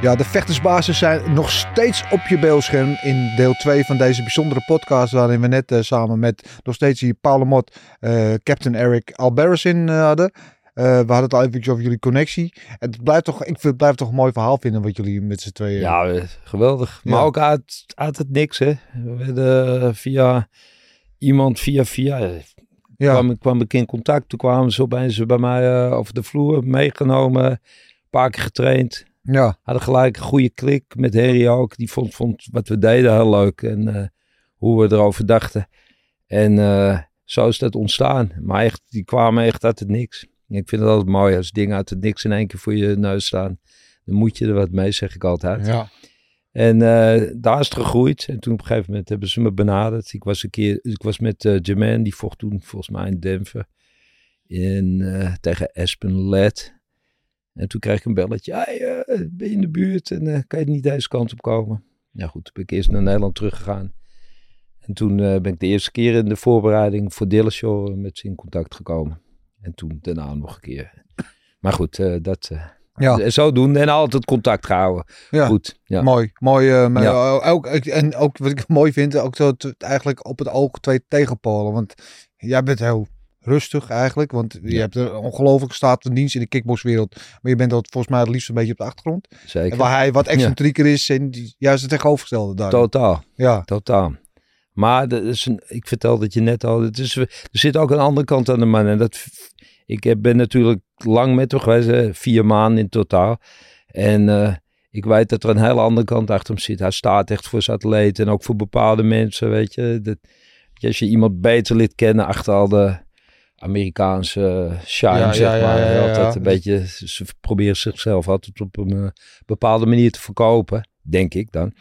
Ja, de vechtersbasis zijn nog steeds op je beeldscherm in deel 2 van deze bijzondere podcast. Waarin we net eh, samen met nog steeds hier Paul Mot, eh, Captain Eric Alberis in eh, hadden. we hadden het al even over jullie connectie. Het blijft toch, ik vind, het blijft toch een mooi verhaal vinden wat jullie met z'n tweeën... Ja, geweldig. Maar ook uit, uit het niks, hè. We werden via iemand, via via, ja. kwam, kwam ik in contact. Toen kwamen ze opeens bij mij over de vloer meegenomen. Een paar keer getraind. Ja. Hadden gelijk een goede klik met Harry ook. Die vond, vond wat we deden heel leuk. En eh, hoe we erover dachten. En eh, zo is dat ontstaan. Maar echt, die kwamen echt uit het niks. Ik vind het altijd mooi als dingen uit het niks in één keer voor je neus staan. Dan moet je er wat mee, zeg ik altijd. ja. En eh, daar is het gegroeid. En toen op een gegeven moment hebben ze me benaderd. Ik was een keer, ik was met eh Jermaine, die vocht toen volgens mij in Denver. In, tegen Aspen Led. En toen kreeg ik een belletje. Hey, eh, ben je in de buurt en eh, kan je niet deze kant op komen? Ja goed, toen ben ik eerst naar Nederland teruggegaan. En toen eh, ben ik de eerste keer in de voorbereiding voor Dillashaw met ze in contact gekomen. En toen daarna nog een keer. Maar goed, dat... Ja. Zo doen en altijd contact gehouden. Ja. Goed, ja. Mooi, mooi. maar Ja. ook, en ook wat ik mooi vind, ook zo het- eigenlijk op het oog twee tegenpolen. Want jij bent heel rustig eigenlijk, want je hebt een ongelooflijke staat van dienst in de kickboxwereld. Maar je bent dat volgens mij het liefst een beetje op de achtergrond. Zeker. En waar hij wat excentrieker is en die, juist het tegenovergestelde daar. Totaal, Ja, totaal. Maar dat is een, ik vertelde het je net al, het is, er zit ook een andere kant aan de man. En dat, ik heb- ben natuurlijk lang met hem geweest, hè, vier maanden in totaal. En eh, ik weet dat er een hele andere kant achter hem zit. Hij staat echt voor zijn atleten en ook voor bepaalde mensen, weet je. Dat, als je iemand beter lid kennen achter al de Amerikaanse shine, Ja, zeg maar. ja, ja. Altijd een beetje, ze proberen zichzelf altijd op een eh, bepaalde manier te verkopen, denk ik dan.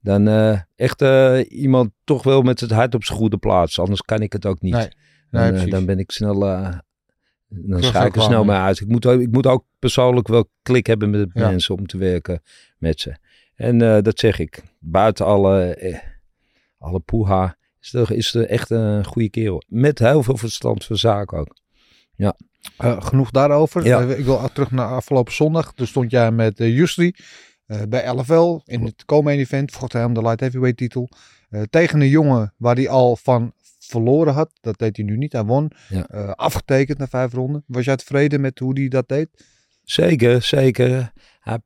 Dan eh, echt eh, iemand toch wel met het hart op zijn goede plaats. Anders kan ik het ook niet. Nee, dan, nee, eh, precies. dan ben ik snel, eh, dan ga ik er snel mee uit. Ik moet, ook- ik moet ook persoonlijk wel klik hebben met mensen om te werken met ze. En eh, dat zeg ik. Buiten alle, eh, alle poeha is er, is echt een goede kerel. Met heel veel verstand van zaken ook. Eh, genoeg daarover. Ja. Eh, ik wil terug naar afgelopen zondag. Toen stond jij met eh, bij LFL in het Komen event. Vocht hij om de light heavyweight titel. Tegen een jongen waar hij al van verloren had. Dat deed hij nu niet. Hij won. Ja. Afgetekend na vijf ronden. Was jij tevreden met hoe hij dat deed? Zeker, zeker.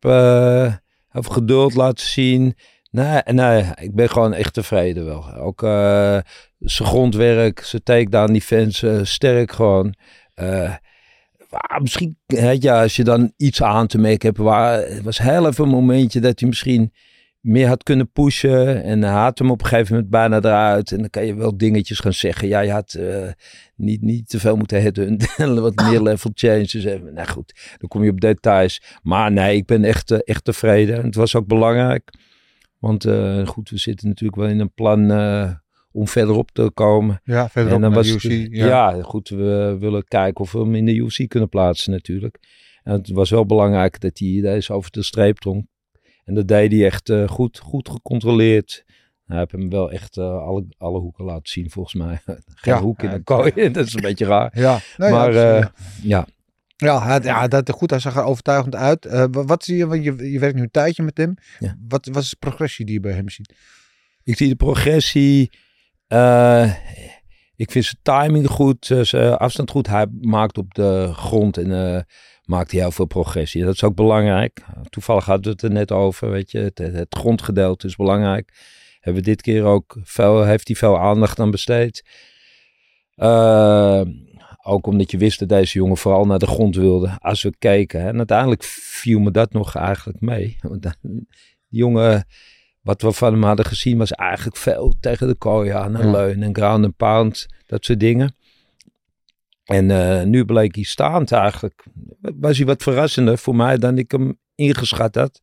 Eh, heeft geduld laten zien. Nee, nee, ik ben gewoon echt tevreden wel. Ook eh, zijn grondwerk, zijn takedown defense, eh, sterk gewoon. Eh, misschien, weet je, als je dan iets aan te merken hebt, waar, het was heel even een momentje dat hij misschien meer had kunnen pushen. En hij hem op een gegeven moment bijna eruit. En dan kan je wel dingetjes gaan zeggen. Ja, je had niet, niet te veel moeten headhunten. en wat meer level changes. hebben. Nou goed, dan kom je op details. Maar nee, ik ben echt, echt tevreden. En het was ook belangrijk. Want eh, goed, we zitten natuurlijk wel in een plan eh, om verderop te komen. Ja, verder En dan naar UFC. het, ja. ja. goed, we willen kijken of we hem in de UFC kunnen plaatsen natuurlijk. En het was wel belangrijk dat hij deze over de streep drong. En dat deed hij echt eh, goed, goed gecontroleerd. Hij heeft hem wel echt alle, alle hoeken laten zien volgens mij. Geen Ja, hoek in een kooi, dat is een beetje raar. Ja, nee, maar ja, ja, ja, hij, ja, dat goed. Hij zag er overtuigend uit. Eh, wa- wat zie je? Want je, je werkt nu een tijdje met hem. Ja. Wat, wat is de progressie die je bij hem ziet? ik zie de progressie. eh, ik vind zijn timing goed, eh, zijn afstand goed. Hij maakt op de grond en eh, maakt hij heel veel progressie. Dat is ook belangrijk. Toevallig hadden we het er net over, weet je. Het, het grondgedeelte is belangrijk. Hebben we dit keer ook veel, heeft hij veel aandacht aan besteed. Eh, ook omdat je wist dat deze jongen vooral naar de grond wilde als we keken. hè. En uiteindelijk viel me dat nog eigenlijk mee. Want die jongen, wat we van hem hadden gezien, was eigenlijk veel tegen de kooi aan. En Ja. leun en ground and pound, dat soort dingen. En eh, nu bleek hij staand eigenlijk. Was hij wat verrassender voor mij dan ik hem ingeschat had.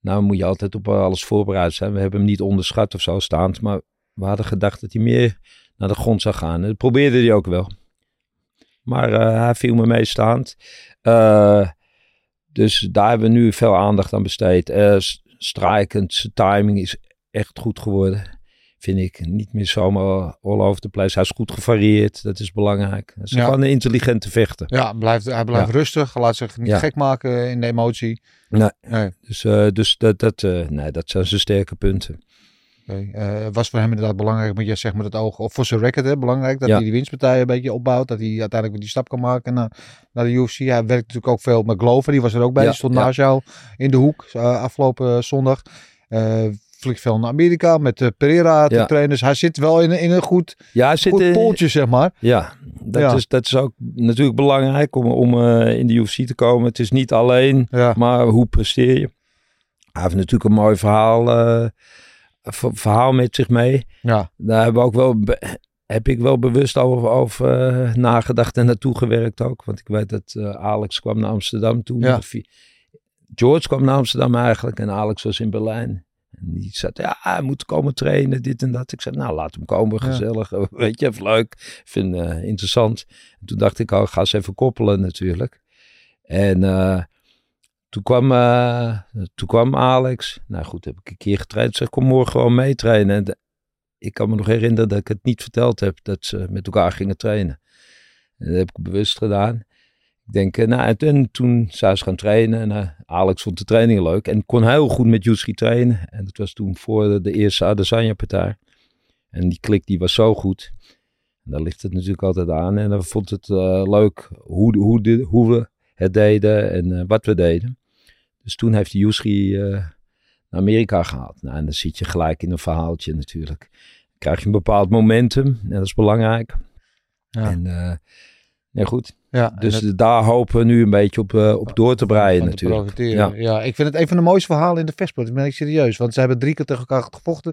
Nou moet je altijd op alles voorbereid zijn. We hebben hem niet onderschat of zo staand. Maar we hadden gedacht dat hij meer naar de grond zou gaan. En dat probeerde hij ook wel. Maar eh, hij viel me mee staand. Eh, dus daar hebben we nu veel aandacht aan besteed. S- strijkend, zijn timing is echt goed geworden. Vind ik. Niet meer zomaar all over the place. Hij is goed gevarieerd. Dat is belangrijk. Hij is Ja. gewoon een intelligente vechter. Ja, blijft, hij blijft rustig. Laat zich niet Ja. gek maken in de emotie. Nee. Nee. Dus, dus dat, dat, nee, dat zijn zijn sterke punten. Oké, eh, was voor hem inderdaad belangrijk, moet je zeggen, met het oog, of voor zijn record, hè, belangrijk dat Ja. hij die winstpartijen een beetje opbouwt, dat hij uiteindelijk weer die stap kan maken naar, naar de UFC. Hij werkt natuurlijk ook veel met Glover, die was er ook bij, Ja, die stond ja. naast jou in de hoek eh, afgelopen zondag. Eh vliegt veel naar Amerika met eh, Pereira te trainen, dus hij zit wel in, een- in een goed, Ja, hij zit goed pooltje, zeg maar. Ja, dat. Is, dat is ook natuurlijk belangrijk om, om eh, in de UFC te komen. Het is niet alleen maar hoe presteer je. Hij heeft natuurlijk een mooi verhaal, eh, verhaal met zich mee. ja, Daar hebben we ook wel, heb ik wel bewust over, over eh, nagedacht en naartoe gewerkt ook. Want ik weet dat eh, Alex kwam naar Amsterdam toen. Ja. George kwam naar Amsterdam eigenlijk en Alex was in Berlijn. En die zei, ja, hij moet komen trainen, dit en dat. Ik zei, nou, laat hem komen, Ja. gezellig. Weet je, even leuk. Vind eh, interessant. En toen dacht ik, oh, ga eens even koppelen natuurlijk. En toen, kwam, eh, toen kwam Alex. Nou goed, heb ik een keer getraind. Zeg, kom morgen gewoon meetrainen. En de- ik kan me nog herinneren dat ik het niet verteld heb dat ze met elkaar gingen trainen. En dat heb ik bewust gedaan. Ik denk, eh, nou, en, en toen zijn ze gaan trainen. En eh, Alex vond de training leuk. En kon heel goed met Jutski trainen. En dat was toen voor de, eerste Adesanya-partij. En die klik die was zo goed. En daar ligt het natuurlijk altijd aan. En dan vond het leuk hoe, hoe, hoe we het deden en wat we deden. Dus toen heeft de Jutski eh, naar Amerika gehaald. Nou, en dan zit je gelijk in een verhaaltje natuurlijk. Dan krijg je een bepaald momentum. En dat is belangrijk. Ja. En eh, nee, goed. ja. Dus dat- daar hopen we nu een beetje op, eh, op door te breien te natuurlijk. profiteren. Ja. ik vind het een van de mooiste verhalen in de vechtsport. Dat ben ik serieus. Want ze hebben drie keer tegen elkaar gevochten.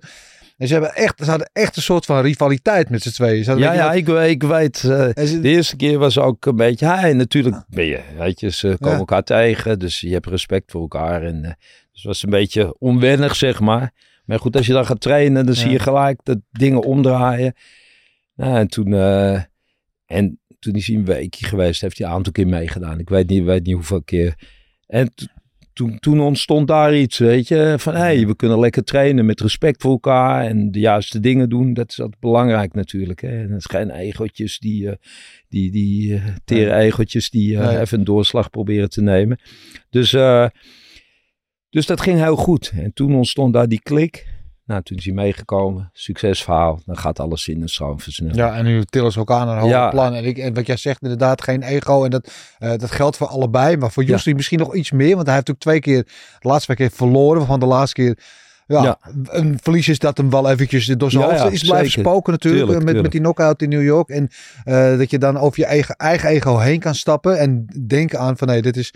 En ze, hebben echt, ze hadden echt een soort van rivaliteit met z'n tweeën. Ze Ja, ja, wat- ik, ik weet. eh, ze- de eerste keer was ook een beetje. Hij, natuurlijk ben je. Weet je, ze komen Ja. elkaar tegen. Dus je hebt respect voor elkaar. En, eh, dus het was een beetje onwennig, zeg maar. Maar goed, als je dan gaat trainen, dan zie je Ja. gelijk dat dingen omdraaien. Nou, en toen. eh, en toen is hij een weekje geweest, heeft hij een aantal keer meegedaan. Ik weet niet, weet niet hoeveel keer. En toen, toen ontstond daar iets, weet je, van hé, hey, we kunnen lekker trainen met respect voor elkaar en de juiste dingen doen. Dat is altijd belangrijk natuurlijk. Hè? En het is geen egotjes die, eh, die, die eh, tere die eh, Nee. even een doorslag proberen te nemen. Dus, eh, dus dat ging heel goed. En toen ontstond daar die klik. Nou, toen is hij meegekomen. Succesverhaal. Dan gaat alles in een stroom versnellen. Ja, en nu tillen ze elkaar naar een hoger Ja. plan. En, ik, en wat jij zegt, inderdaad, geen ego. En dat, eh, dat geldt voor allebei. Maar voor Ja. Justin misschien nog iets meer. Want hij heeft ook twee keer, de laatste twee keer verloren. Waarvan de laatste keer, ja, Ja. een verlies is dat hem wel eventjes door zijn Ja, hoofd is blijven zeker. spoken natuurlijk. Tuurlijk, met, met die knockout in New York. En eh, dat je dan over je eigen, eigen ego heen kan stappen. En denken aan van, nee, dit is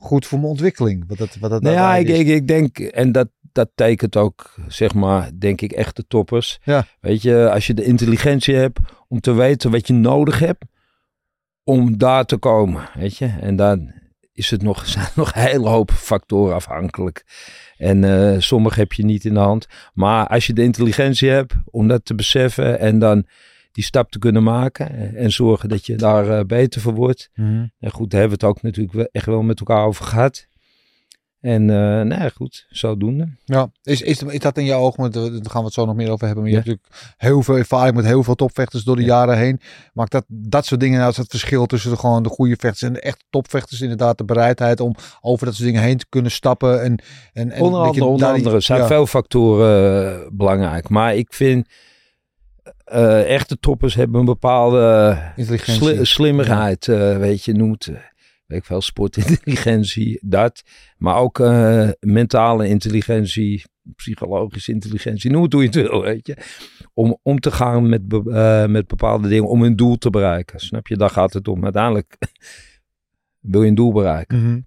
goed voor mijn ontwikkeling. Wat dat, wat dat Nou ja, ik, ik, ik denk, en dat, dat tekent ook, zeg maar, denk ik, echte toppers. Ja. Weet je, als je de intelligentie hebt om te weten wat je nodig hebt om daar te komen, weet je. En dan is het nog, zijn nog een hele hoop factoren afhankelijk. En eh sommige heb je niet in de hand. Maar als je de intelligentie hebt om dat te beseffen en dan die stap te kunnen maken en zorgen dat je daar eh, beter voor wordt. Mhm. En goed, daar hebben we het ook natuurlijk echt wel met elkaar over gehad. En eh nou ja, goed, zodoende. Ja, is, is, is dat in jouw ogen, want, eh, daar gaan we het zo nog meer over hebben, maar je Ja. hebt natuurlijk heel veel ervaring met heel veel topvechters door de jaren heen. Maakt dat, dat soort dingen nou is het verschil tussen de, gewoon de goede vechters en de echte topvechters inderdaad de bereidheid om over dat soort dingen heen te kunnen stappen en, en, en onder je andere, onder andere zijn veel factoren eh, belangrijk. Maar ik vind, eh, echte toppers hebben een bepaalde intelligentie. sli- slimmigheid. eh, weet je, noemt, eh, weet ik veel, sportintelligentie, dat. Maar ook mentale intelligentie, psychologische intelligentie, noem het hoe je het wil, weet je. Om om te gaan met, be- met bepaalde dingen, om een doel te bereiken. Snap je? Daar gaat het om. Uiteindelijk wil je een doel bereiken. Mhm.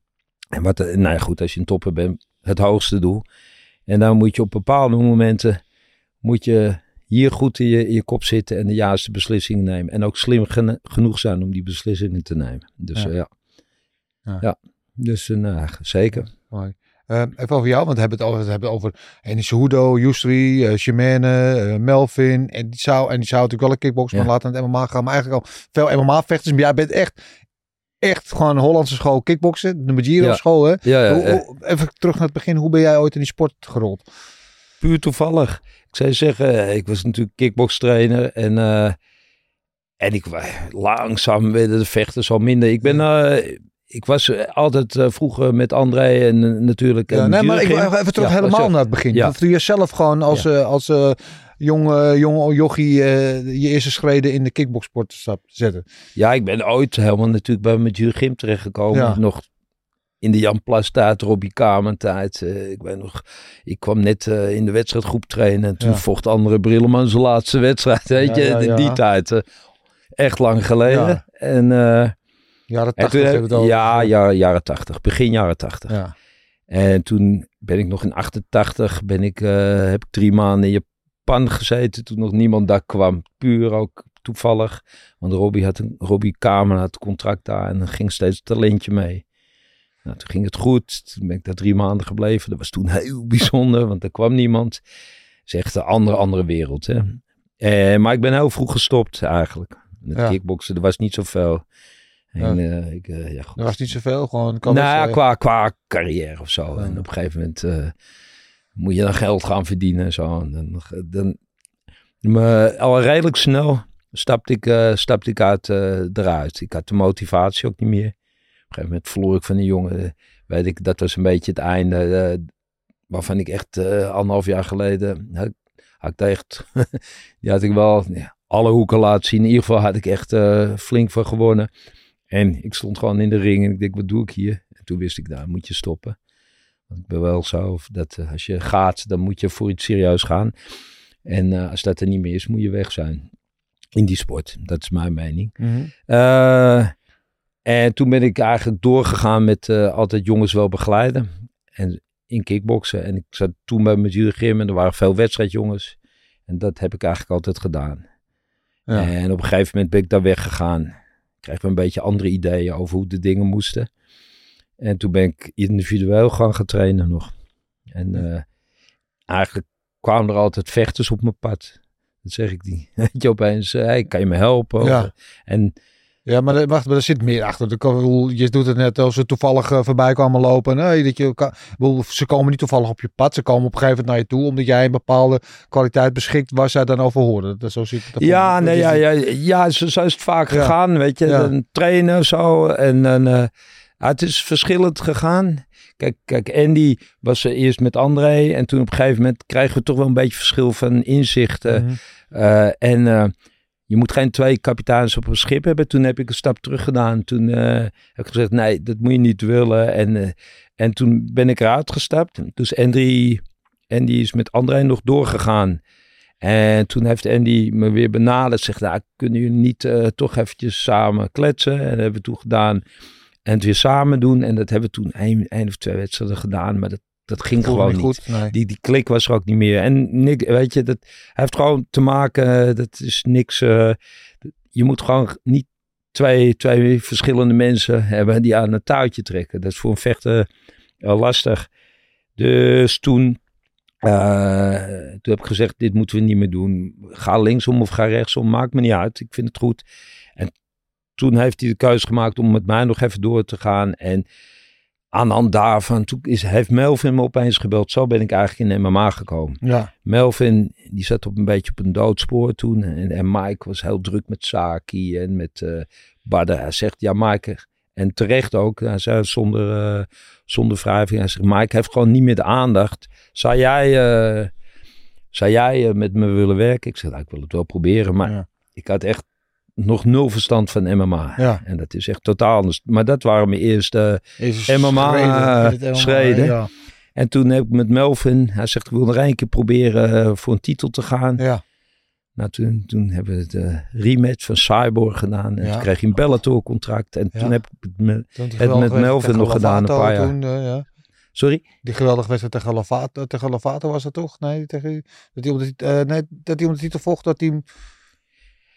En wat, nou ja, goed, als je een topper bent, het hoogste doel. En dan moet je op bepaalde momenten, moet je hier goed in je, in je kop zitten en de juiste beslissingen nemen. En ook slim genoeg zijn om die beslissingen te nemen. Dus Ja. ja. ja. Ja. Ja. Dus eh, nou, zeker. Mooi. Eh, even over jou, want we hebben het over, we hebben het over Enis Hudo, Yusri, uh, Shimane, eh, Melvin. En die zou, en die zou natuurlijk wel een kickbox, maar Ja. later naar het MMA gaan. Maar eigenlijk al veel MMA-vechters. Maar jij bent echt, echt gewoon een Hollandse school kickboksen. De Majiro Ja. school, hè? Ja, ja, Hoe- eh, hoe- even terug naar het begin. Hoe ben jij ooit in die sport gerold? puur toevallig. Ik zou zeggen, ik was natuurlijk kickbokstrainer en, eh, en ik langzaam werden de vechters al minder. Ik ben, eh, ik was eh, altijd vroeger met André en natuurlijk. Ja, en nee, maar ik wil even terug Ja, helemaal naar het begin. Ja. Of Toen je zelf gewoon als, als jonge, jonge jochie je eerste schreden in de kickboxsport stap zetten. Ja, ik ben ooit helemaal natuurlijk bij mijn Gym terechtgekomen. Ja. Nog in de Jan Plas tijd, Robbie Kamer tijd. Eh, ik ben nog, ik kwam net eh, in de wedstrijdgroep trainen. En toen Ja. vocht andere Brilleman zijn laatste wedstrijd. Weet je, ja, in ja. die tijd. eh, echt lang geleden. Ja. En, Jaren en 80 toen heb- hebben we het ja, ja, jaren 80. Begin jaren 80. Ja. En toen ben ik nog in 88, ben ik, heb ik drie maanden in Japan gezeten. Toen nog niemand daar kwam. Puur ook toevallig. Want Robbie, had een, Robbie Kamer had contract daar en ging steeds talentje mee. Nou, toen ging het goed. Toen ben ik daar drie maanden gebleven. Dat was toen heel bijzonder, want er kwam niemand. Het is echt een andere, andere wereld. Hè? Eh, maar ik ben heel vroeg gestopt eigenlijk. Met Ja. kickboksen, er was niet zoveel. En, eh, ik, eh, ja, goed. Er was niet zoveel, gewoon... Nou, ja, eh, qua, qua carrière of zo. Ja. En op een gegeven moment moet je dan geld gaan verdienen en zo. En dan, dan, maar al redelijk snel stapte ik, stapte ik uit, eruit. Ik had de motivatie ook niet meer. Gegeven moment verloor ik van die jongen. eh, weet ik, dat was een beetje het einde. eh, waarvan ik echt eh, anderhalf jaar geleden... Had, had ik daar echt... die had ik wel ja, alle hoeken laten zien. In ieder geval had ik echt flink voor gewonnen. En ik stond gewoon in de ring en ik denk, wat doe ik hier? En toen wist ik, daar moet je stoppen. Want ik ben wel zo, dat als je gaat, dan moet je voor iets serieus gaan. En als dat er niet meer is, moet je weg zijn. In die sport, dat is mijn mening. mhm. En toen ben ik eigenlijk doorgegaan met eh, altijd jongens wel begeleiden. En in kickboksen. En ik zat toen bij mijn gym en er waren veel wedstrijdjongens. En dat heb ik eigenlijk altijd gedaan. Ja. En op een gegeven moment ben ik daar weggegaan. Kreeg ik een beetje andere ideeën over hoe de dingen moesten. En toen ben ik individueel gaan gaan trainen nog. En eh, eigenlijk kwamen er altijd vechters op mijn pad. Dat zeg ik niet. Weet je, opeens, eh, hey, kan je me helpen? Ja. En Ja, maar er- wacht, maar er zit meer achter. Je doet het net als ze toevallig eh, voorbij kwamen lopen. Nee, dat je, ze komen niet toevallig op je pad. Ze komen op een gegeven moment naar je toe. Omdat jij een bepaalde kwaliteit beschikt waar zij dan over horen. Dat, zo zit het. Ja, nee, ja, ja, ja zo, zo is het vaak Ja. gegaan, weet je. Ja. Een trainen of zo. En, en eh, het is verschillend gegaan. Kijk, kijk, Andy was er eerst met André. En toen op een gegeven moment krijgen we toch wel een beetje verschil van inzichten. Mhm. Eh, en eh, je moet geen twee kapiteins op een schip hebben. Toen heb ik een stap terug gedaan. Toen eh, heb ik gezegd, nee, dat moet je niet willen. En, eh, en toen ben ik eruit gestapt. Dus Andy, Andy is met André nog doorgegaan. En toen heeft Andy me weer benaderd. Zegt, nou, kunnen jullie niet eh, toch eventjes samen kletsen? En dat hebben we toen gedaan. En het weer samen doen. En dat hebben we toen één, of twee wedstrijden gedaan. Maar dat, dat ging gewoon niet goed. Nee. Die, die klik was er ook niet meer. En Nick, weet je, dat heeft gewoon te maken, eh, dat is niks. eh, je moet gewoon niet twee, twee verschillende mensen hebben die aan een touwtje trekken. Dat is voor een vechter eh, lastig. Dus toen, toen heb ik gezegd, dit moeten we niet meer doen. Ga linksom of ga rechtsom, maakt me niet uit. Ik vind het goed. En toen heeft hij de keuze gemaakt om met mij nog even door te gaan. En aan de hand daarvan toen is, heeft Melvin me opeens gebeld. Zo ben ik eigenlijk in MMA gekomen. Ja, Melvin, die zat op een beetje op een doodspoor toen. En, en Mike was heel druk met Saki en met Badder. Hij zegt, ja Mike, en terecht ook. Hij zei zonder, eh, zonder wrijving. Hij zegt, Mike heeft gewoon niet meer de aandacht. Zou jij, eh, zou jij met me willen werken? Ik zeg, nou, ik wil het wel proberen. Maar Ja. ik had echt nog nul verstand van MMA. Ja. En dat is echt totaal anders. Maar dat waren mijn eerste... Even MMA, schreden in het MMA, schreden. Ja. En toen heb ik met Melvin, hij zegt ik wil nog één keer proberen eh, voor een titel te gaan. Ja. Nou, toen, toen hebben we de rematch van Cyborg gedaan. En Ja. toen kreeg hij een Bellator contract. En toen heb ik het met, Het Melvin nog gedaan, een paar jaar. Toen, eh, ja. sorry? Die geweldige wedstrijd tegen Lovato, tegen Lovato was dat toch? Nee, tegen, dat hij om de, eh, nee, dat hij om de titel vocht, dat hij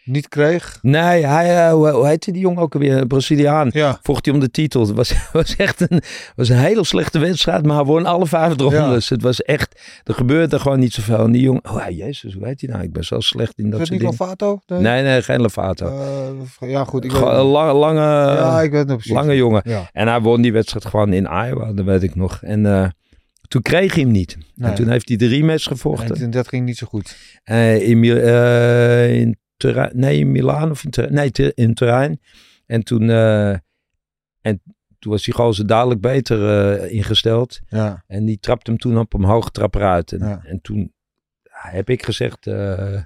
niet kreeg. Nee, hij, eh, hoe, heette die jongen ook alweer? Braziliaan. Ja. Vocht hij om de titel. Het was, was echt een, was een hele slechte wedstrijd, maar hij won alle vijf rondes. Het was echt, er gebeurde gewoon niet zoveel. En die jongen, oh jezus, hoe heet hij nou? Ik ben zo slecht in dat soort dingen. Lovato? Nee. Nee, nee, geen Lovato. Eh, ja, goed. Ik weet lange, lange, ja, ik weet het lange jongen. Ja. En hij won die wedstrijd gewoon in Iowa, dat weet ik nog. En eh, toen kreeg hij hem niet. Nee. En toen heeft hij de rematch gevochten. En dat ging niet zo goed. Eh, in, in Turijn, nee, in Milaan of in Turijn, nee, in Turijn. En toen, eh, en toen was die gozer dadelijk beter eh, ingesteld. Ja. En die trapte hem toen op een hoge trap eruit. En, Ja. en toen heb ik gezegd, eh,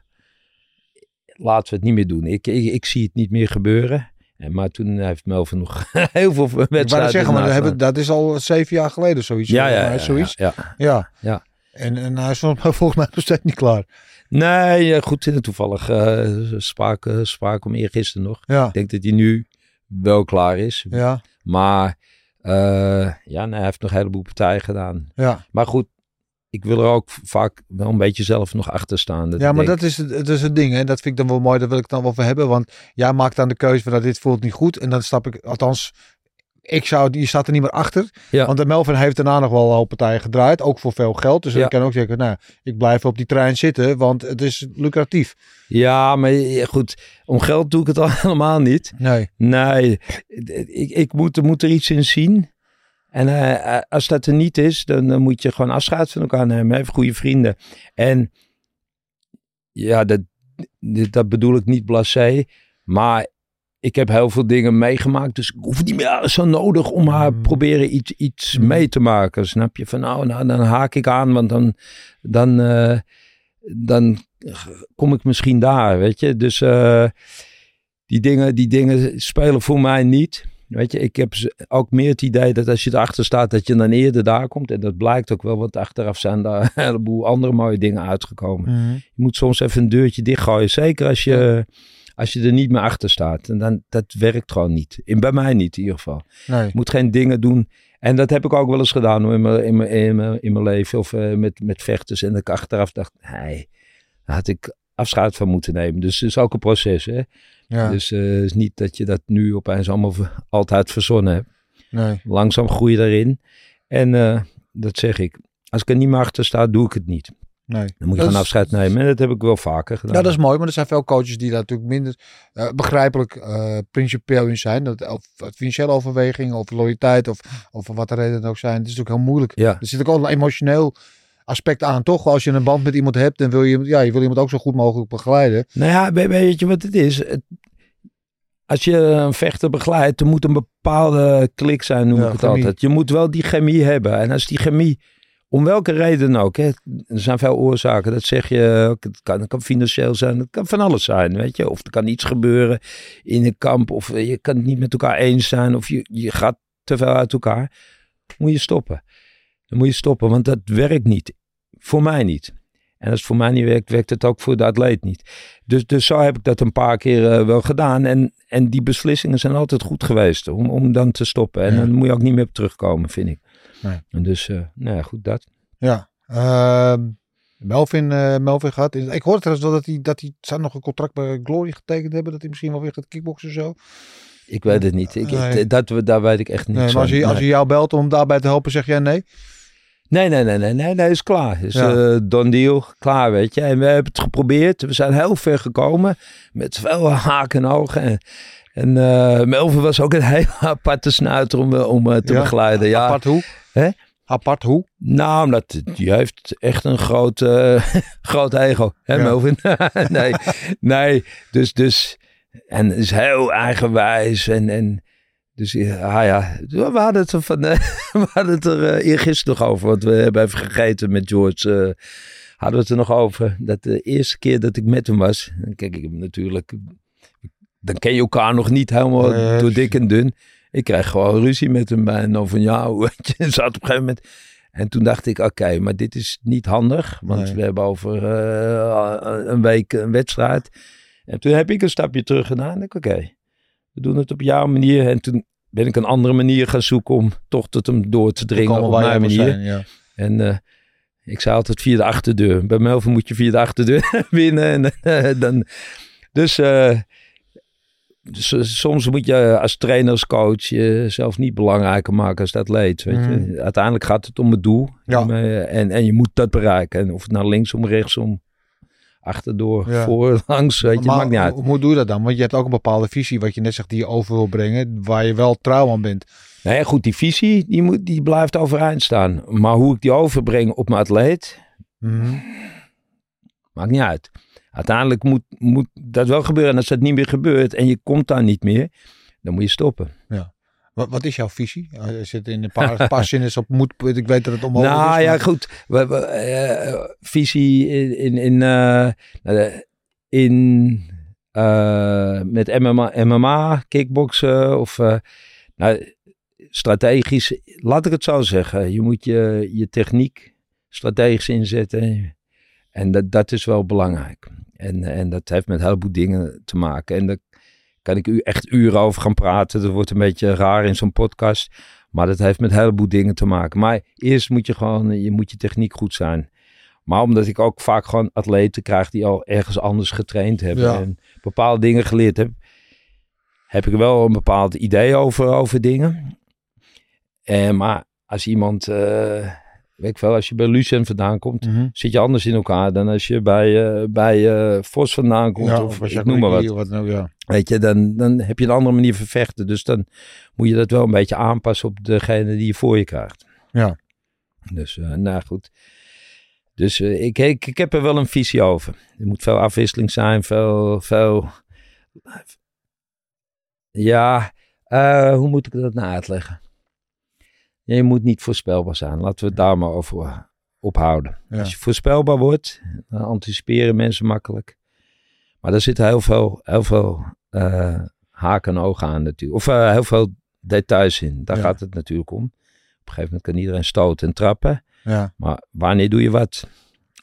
laten we het niet meer doen. Ik, ik, ik zie het niet meer gebeuren. En, maar toen heeft Melvin nog heel veel Ik wedstrijden net zeggen, maar hebben, dat is al zeven jaar geleden zoiets. ja, ja, ja, zoiets. ja, ja. Ja. En, en hij is volgens volgens mij nog steeds niet klaar. Nee, eh, goed, eh, toevallig uh, spraak, uh, spraak om eergisteren nog. Ja. Ik denk dat hij nu wel klaar is. Ja. Maar uh, ja, nee, hij heeft nog een heleboel partijen gedaan. Ja. Maar goed, ik wil er ook vaak wel een beetje zelf nog achter staan. Dat ja, maar denk, dat is, het, is het ding. En dat vind ik dan wel mooi. Daar wil ik het dan wel voor hebben. Want jij maakt dan de keuze van dat dit voelt niet goed. En dan stap ik, althans, ik zou, je staat er niet meer achter. Ja. Want de Melvin heeft daarna nog wel al partijen gedraaid. Ook voor veel geld. Dus Ja. ik kan ook zeggen, nou, ik blijf op die trein zitten. Want het is lucratief. Ja, maar goed, om geld doe ik het al helemaal niet. Nee. Nee, ik, ik moet, moet er iets in zien. En uh, als dat er niet is, dan, dan, moet je gewoon afscheid van elkaar nemen. Even goede vrienden. En ja, dat, dat bedoel ik niet blasé. Maar ik heb heel veel dingen meegemaakt. Dus ik hoef niet meer zo nodig om haar Mm. proberen iets, iets Mm. mee te maken. Snap je? Van nou, nou dan haak ik aan. Want dan, dan, uh, dan kom ik misschien daar, weet je. Dus uh, die, dingen, die dingen spelen voor mij niet. Weet je, ik heb ook meer het idee dat als je erachter staat, dat je dan eerder daar komt. En dat blijkt ook wel, want achteraf zijn daar een heleboel andere mooie dingen uitgekomen. Mm. Je moet soms even een deurtje dichtgooien. Zeker als je, als je er niet meer achter staat. En dan, dat werkt gewoon niet. In, bij mij niet in ieder geval. Nee. Je moet geen dingen doen. En dat heb ik ook wel eens gedaan hoor, in, mijn, in, mijn, in, mijn, in mijn leven. Of uh, met, met vechters. En dat ik achteraf dacht, nee, daar had ik afscheid van moeten nemen. Dus het is ook een proces hè. Ja. Dus het uh, is niet dat je dat nu opeens allemaal altijd verzonnen hebt. Nee. Langzaam groei je daarin. En uh, dat zeg ik. Als ik er niet meer achter sta, doe ik het niet. Nee. Dan moet je gewoon afscheid nemen. En dat heb ik wel vaker gedaan. Ja, dat is mooi. Maar er zijn veel coaches die daar natuurlijk minder uh, begrijpelijk uh, principieel in zijn. Dat, of financiële overwegingen of loyaliteit of, of wat de reden ook zijn. Het is natuurlijk heel moeilijk. Ja. Er zit ook al een emotioneel aspect aan, toch? Als je een band met iemand hebt, dan wil je, ja, je wil iemand ook zo goed mogelijk begeleiden. Nou ja, weet je wat het is? Het, als je een vechter begeleidt, er moet een bepaalde klik zijn, noem Ja, ik het chemie. altijd. Je moet wel die chemie hebben. En als die chemie, om welke reden ook, hè, er zijn veel oorzaken, dat zeg je, het kan, het kan financieel zijn, het kan van alles zijn, weet je. Of er kan iets gebeuren in een kamp, of je kan het niet met elkaar eens zijn, of je, je gaat te veel uit elkaar. Moet je stoppen. Dan moet je stoppen, want dat werkt niet. Voor mij niet. En als het voor mij niet werkt, werkt het ook voor de atleet niet. Dus, dus zo heb ik dat een paar keer uh, wel gedaan. En, en die beslissingen zijn altijd goed geweest om, om dan te stoppen. En Ja. dan moet je ook niet meer op terugkomen, vind ik. Nee. En dus, uh, nou ja, goed dat. Ja. Uh, Melvin, uh, Melvin gaat. Ik hoorde trouwens wel dat hij, dat hij zou nog een contract bij Glory getekend hebben. Dat hij misschien wel weer gaat kickboksen zo. Ik weet het niet. Ik, nee. dat, daar weet ik echt niet. Nee, maar als hij, als hij jou belt om daarbij te helpen, zeg jij nee? Nee, nee, nee, nee, nee, nee, is klaar. Is Ja. ja. uh, don deal, klaar, weet je. En we hebben het geprobeerd. We zijn heel ver gekomen. Met veel haken en ogen. En, en uh, Melvin was ook een heel aparte snuiter om, uh, om uh, te Ja? begeleiden. Ja. Apart hoe? Hè? Apart hoe? Nou, omdat die heeft echt een groot, uh, groot ego, hè Ja. Melvin? nee, nee, dus, dus, en is heel eigenwijs en, en dus ja, ja, we hadden het er, van, we hadden het er eergisteren nog over, want we hebben even gegeten met George, hadden we het er nog over, dat de eerste keer dat ik met hem was, dan kijk ik hem natuurlijk, dan ken je elkaar nog niet helemaal Nee, door dik en dun. Ik krijg gewoon ruzie met hem en dan van ja, hoe- zat op een gegeven moment En toen dacht ik, oké, maar dit is niet handig. Want Nee. we hebben over eh, een week een wedstrijd. En toen heb ik een stapje terug gedaan. En ik, oké, we doen het op jouw manier. En toen ben ik een andere manier gaan zoeken om toch tot hem door te dringen op mijn manier. zijn, ja. En eh, ik zei altijd via de achterdeur. Bij Melvin moet je via de achterdeur winnen. En, eh, dan, dus, eh, eh, soms moet je als trainer, als coach jezelf niet belangrijker maken als dat leed. Weet je? Uiteindelijk gaat het om het doel. Ja. En, eh, en, en je moet dat bereiken. En of het nou linksom, rechtsom, achterdoor, Ja. voor, langs, weet je, Maar maakt niet uit. Hoe, doe je dat dan? Want je hebt ook een bepaalde visie, wat je net zegt, die je over wil brengen, waar je wel trouw aan bent. Nou ja, goed, die visie, die, moet, die blijft overeind staan. Maar hoe ik die overbreng op mijn atleet, Mhm. Maakt niet uit. Uiteindelijk moet, moet dat wel gebeuren. En als dat niet meer gebeurt en je komt daar niet meer, dan moet je stoppen. Wat, wat is jouw visie? Als je het in een paar, paar zinnen op moet, ik weet dat het omhoog nou is. ja, maar- goed. We, we, eh, visie in, in, in, eh, in eh, met MMA, MMA, kickboksen of nou, strategisch. Laat ik het zo zeggen. Je moet je, je techniek strategisch inzetten. En dat, dat is wel belangrijk. En, en dat heeft met een heleboel dingen te maken. En daar kan ik u echt uren over gaan praten. Dat wordt een beetje raar in zo'n podcast. Maar dat heeft met een heleboel dingen te maken. Maar eerst moet je gewoon, je moet je techniek goed zijn. Maar omdat ik ook vaak gewoon atleten krijg die al ergens anders getraind hebben. Ja. En bepaalde dingen geleerd heb. Heb ik wel een bepaald idee over, over dingen. En, maar als iemand, eh, weet ik als je bij Lucien vandaan komt, Mhm. zit je anders in elkaar dan als je bij, eh, bij eh, Vos vandaan komt. Ja, of ik noem maar wat. Ja. Weet je, dan, dan heb je een andere manier van vechten. Dus dan moet je dat wel een beetje aanpassen op degene die je voor je krijgt. Ja. Dus, eh, nou goed. Dus ik, ik, ik heb er wel een visie over. Er moet veel afwisseling zijn, veel, veel... Ja, hoe moet ik dat nou uitleggen? Je moet niet voorspelbaar zijn. Laten we het daar maar over eh, ophouden. Ja. Als je voorspelbaar wordt, dan anticiperen mensen makkelijk. Maar er zitten heel veel, heel veel eh, haken en ogen aan natuurlijk. Of eh, heel veel details in. Daar Ja. gaat het natuurlijk om. Op een gegeven moment kan iedereen stoten en trappen. Ja, Maar wanneer doe je wat?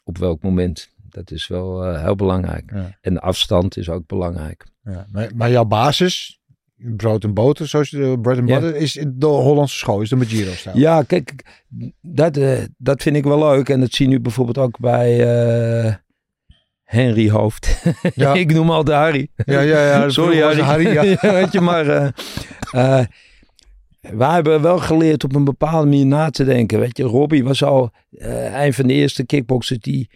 Op welk moment? Dat is wel heel belangrijk. En de afstand is ook belangrijk. ja. Maar, maar jouw basis, brood en boter, zoals je bread and Ja. butter, is de Hollandse school, is de Magiro stijl. Ja, kijk, dat, eh, dat vind ik wel leuk. En dat zie je nu bijvoorbeeld ook bij eh, Henry Hoofd. Ja. ik noem al de Harry. ja, ja. ja. Sorry Harry. Harry ja. weet je, maar eh, eh, wij hebben wel geleerd op een bepaalde manier na te denken. Weet je, Robbie was al eh, een van de eerste kickboxers die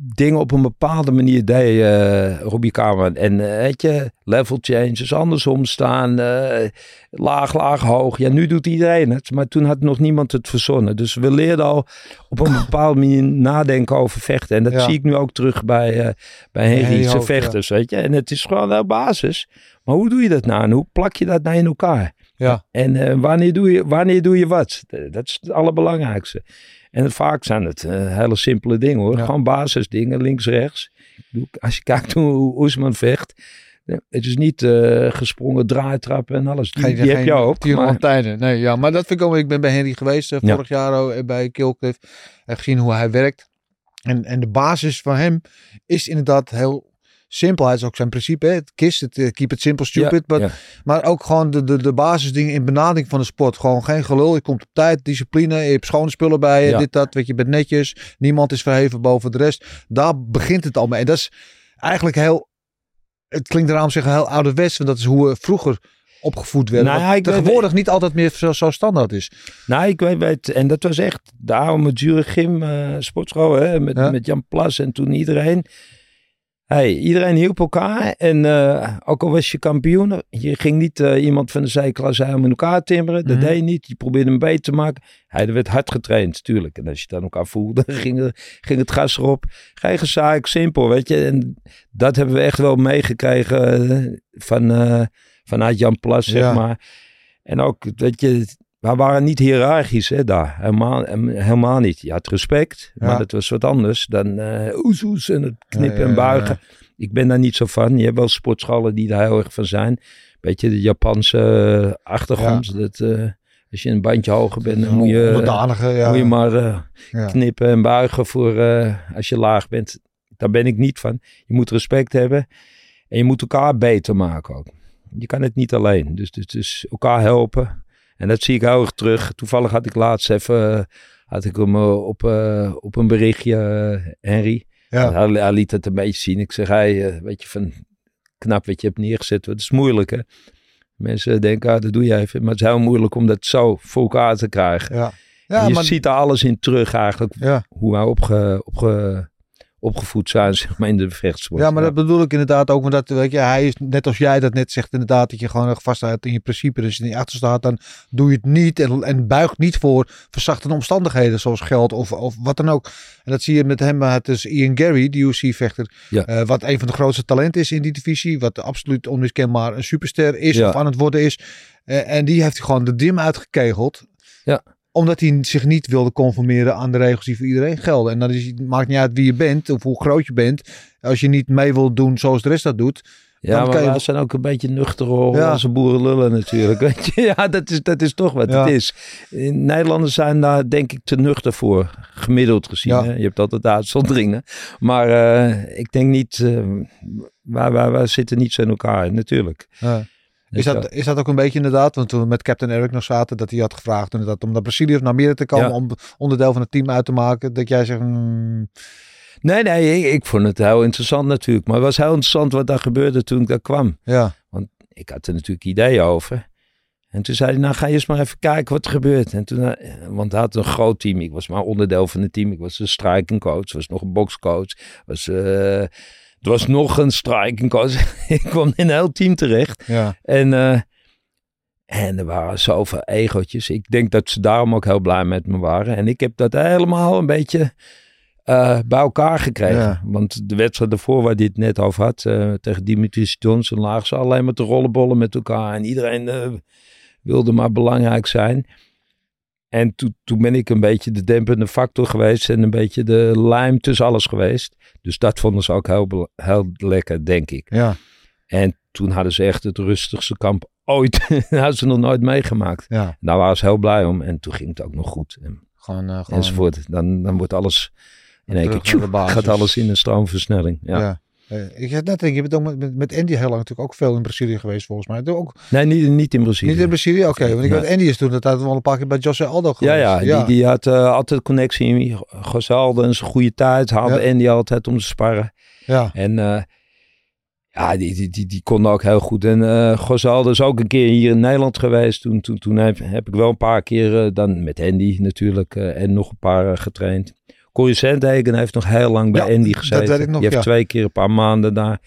dingen op een bepaalde manier deed, eh Robbie Kamer. En eh, weet je, level changes, andersom staan, eh, laag, laag, hoog. Ja, nu doet iedereen het, maar toen had nog niemand het verzonnen. Dus we leerden al op een bepaalde manier nadenken over vechten. En dat Ja. zie ik nu ook terug bij, bij Henry, Henry zijn Hoofd, ja. vechters, weet je. En het is gewoon wel basis. Maar hoe doe je dat nou? En hoe plak je dat nou in elkaar? Ja. En wanneer, doe je, wanneer doe je wat? Dat is het allerbelangrijkste. En vaak zijn het eh, hele simpele dingen hoor. Ja. Gewoon basisdingen, links, rechts. Als je kijkt hoe Oesman vecht. Het is niet eh, gesprongen draaitrappen en alles. Die, die heb je ook. Tierenlantijnen. Nee, ja, maar dat vind ik ook. Ik ben bij Henry geweest eh, Ja. vorig jaar bij Killcliff. En gezien hoe hij werkt. En, en de basis van hem is inderdaad heel simpel. Hij is ook zijn principe. hè. Het KISS, het eh, keep it simple, stupid. Ja, but-. Maar ook gewoon de, de, de basisdingen in benadering van de sport. Gewoon geen gelul. Je komt op tijd, discipline. Je hebt schone spullen bij je. Dit, dat. Weet je, je bent netjes. Niemand is verheven boven de rest. Daar begint het al mee. En dat is eigenlijk heel... Het klinkt eraan om zeggen heel ouderwets. Want dat is hoe we vroeger opgevoed werden. Nou ja, weet- tegenwoordig niet altijd meer zo, zo standaard is. Nou, ik weet, weet, en dat was echt de oude Jure Gym eh, sportschool, hè, met, Ja. met Jan Plas en toen iedereen. Hey, iedereen hielp elkaar en eh, ook al was je kampioen, je ging niet eh, iemand van de zijklasse helemaal in elkaar timmeren, dat Mhm. deed je niet. Je probeerde hem beter te maken. Hij er werd hard getraind, tuurlijk. En als je het aan elkaar voelde, ging, ging het gas erop. Geen gezaak, simpel, weet je. En dat hebben we echt wel meegekregen eh, van, vanuit Jan Plas, zeg maar. En ook, weet je, we waren niet hiërarchisch hè, daar. Helemaal, helemaal niet. Je had respect, Ja. maar dat was wat anders dan oes oes en het knippen Ja, ja, en ja, buigen. Ik ben daar niet zo van. Je hebt wel sportscholen die daar heel erg van zijn. Beetje de Japanse eh, achtergrond. Dat, eh, Als je een bandje hoger bent, dan moet je, ja. moet je maar Ja. knippen en buigen voor als je laag bent. Daar ben ik niet van. Je moet respect hebben en je moet elkaar beter maken ook. Je kan het niet alleen. Dus, dus, dus elkaar helpen. En dat zie ik erg terug. Toevallig had ik laatst even eh, had ik hem eh, op, eh, op een berichtje, Henry. Ja. Hij, hij liet het een beetje zien. Ik zeg, hij, weet je, van knap wat je hebt neergezet. Het is moeilijk, hè. Mensen denken, ah, dat doe je even. Maar het is heel moeilijk om dat zo voor elkaar te krijgen. Ja. En Ja, je maar, ziet er alles in terug eigenlijk. ja. Hoe wij opge, opge, opgevoed zijn, zeg maar, in de vechtsport. ja, maar dat bedoel ik inderdaad ook. Want dat, weet je, hij is net als jij dat net zegt, inderdaad, dat je gewoon vasthoudt in je principe. Dus als je niet achter staat, dan doe je het niet en, en buigt niet voor verzachtende omstandigheden, zoals geld of, of wat dan ook. En dat zie je met hem. Het is Ian Gary, die UFC-vechter, Ja. eh, wat een van de grootste talenten is in die divisie. Wat absoluut onmiskenbaar een superster is Ja. of aan het worden is. Eh, en die heeft gewoon de dim uitgekegeld. Ja. Omdat hij zich niet wilde conformeren aan de regels die voor iedereen gelden. En dan is, het maakt niet uit wie je bent of hoe groot je bent. Als je niet mee wilt doen zoals de rest dat doet. Ja, dan maar je- wij zijn ook een beetje nuchter hoor, Ja. boeren lullen natuurlijk. Weet je? Ja, dat is, dat is toch wat Ja. het is. In Nederlanders zijn daar denk ik te nuchter voor, gemiddeld gezien. Ja. Hè? Je hebt altijd uitzonderingen. Maar eh, ik denk niet, eh wij, wij, wij zitten niet zo in elkaar, natuurlijk. Is dat, is dat ook een beetje inderdaad, want toen we met Captain Eric nog zaten, dat hij had gevraagd inderdaad om naar Brazilië of naar Amerika te komen Ja. om onderdeel van het team uit te maken. Dat jij zegt, mm, Nee, nee, ik, ik vond het heel interessant natuurlijk. Maar het was heel interessant wat daar gebeurde toen ik daar kwam. ja, ik had er natuurlijk ideeën over. En toen zei hij, nou ga je eens maar even kijken wat er gebeurt. En toen, eh, want hij had een groot team. Ik was maar onderdeel van het team. Ik was een striking coach, was nog een boxcoach. Was, eh, er was nog een coach. ik kwam in een heel team terecht. ja, En, eh, en er waren zoveel egootjes. Ik denk dat ze daarom ook heel blij met me waren. En ik heb dat helemaal een beetje eh, bij elkaar gekregen. Ja. Want de wedstrijd ervoor waar het net over had, eh, tegen Dimitris Johnson, lagen ze alleen maar te rollenbollen met elkaar. En iedereen wilde maar belangrijk zijn. En toen, toen ben ik een beetje de dempende factor geweest en een beetje de lijm tussen alles geweest. Dus dat vonden ze ook heel, heel lekker, denk ik. ja, En toen hadden ze echt het rustigste kamp ooit. Dat hadden ze nog nooit meegemaakt. ja. Daar waren ze heel blij om. En toen ging het ook nog goed. En, Gewoon, eh, gewoon enzovoort. Dan, dan wordt alles in één keer... tjoe, gaat alles in een stroomversnelling. Ja. Ja. Eh, ik zat net denken, je bent ook met, met, Andy heel lang natuurlijk ook veel in Brazilië geweest volgens mij. Ook, Nee, niet, niet in Brazilië. niet in Brazilië? Oké, want ik weet Andy is toen dat wel een paar keer bij Jose Aldo ja, geweest. ja, Die, die had eh, altijd connectie in Gozalde en zijn goede tijd. Haalde Ja. Andy altijd om te sparren. ja, En eh, ja, die, die, die, die kon ook heel goed. En eh Gozalde is ook een keer hier in Nederland geweest. Toen, toen, toen heb, heb ik wel een paar keer, dan met Andy natuurlijk, en nog een paar getraind. Corrie Sandhagen heeft nog heel lang bij Ja, Andy dat gezeten. weet ik nog, Die heeft ja. twee keer een paar maanden daar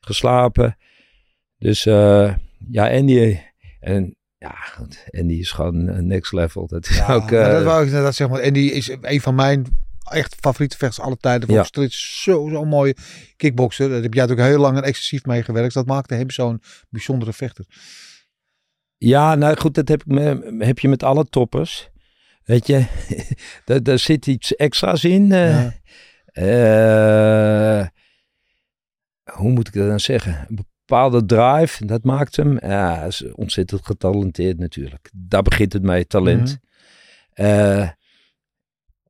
geslapen. Dus eh, ja, Andy... En ja, goed, Andy is gewoon eh, next level. Dat is Ja, ook... maar eh, dat wou ik inderdaad zeggen. Want Andy is een van mijn echt favoriete vechters alle tijden. Ja. Volgens mij is zo, zo mooi kickbokser. Daar heb jij natuurlijk heel lang en excessief mee gewerkt. Dat maakte hem zo'n bijzondere vechter. Ja, nou goed, dat heb, ik me, heb je met alle toppers. Weet je, daar, daar zit iets extra's in. eh. Ja. Eh, hoe moet ik dat dan zeggen? Een bepaalde drive, dat maakt hem. Ja, is ontzettend getalenteerd natuurlijk. Daar begint het mee, talent. Eh,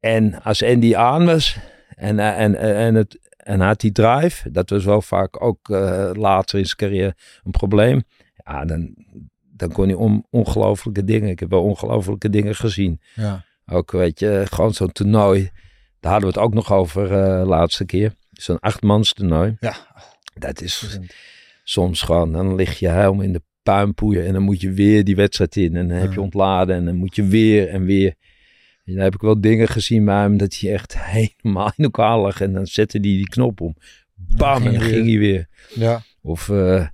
en als Andy aan was en, en, en, het, en had die drive, dat was wel vaak ook later in zijn carrière een probleem. Ja, dan, dan kon hij on, ongelofelijke dingen. Ik heb wel ongelofelijke dingen gezien. Ja. Ook, weet je, gewoon zo'n toernooi. Daar hadden we het ook nog over eh laatste keer. Zo'n achtmans toernooi. Ja. Dat is soms gewoon, dan lig je helemaal in de puinpoeier en dan moet je weer die wedstrijd in. En dan heb je ontladen en dan moet je weer en weer. En dan heb ik wel dingen gezien bij hem dat hij echt helemaal in elkaar lag. En dan zette hij die knop om. Bam, en dan ging hij weer. Ja. Of eh,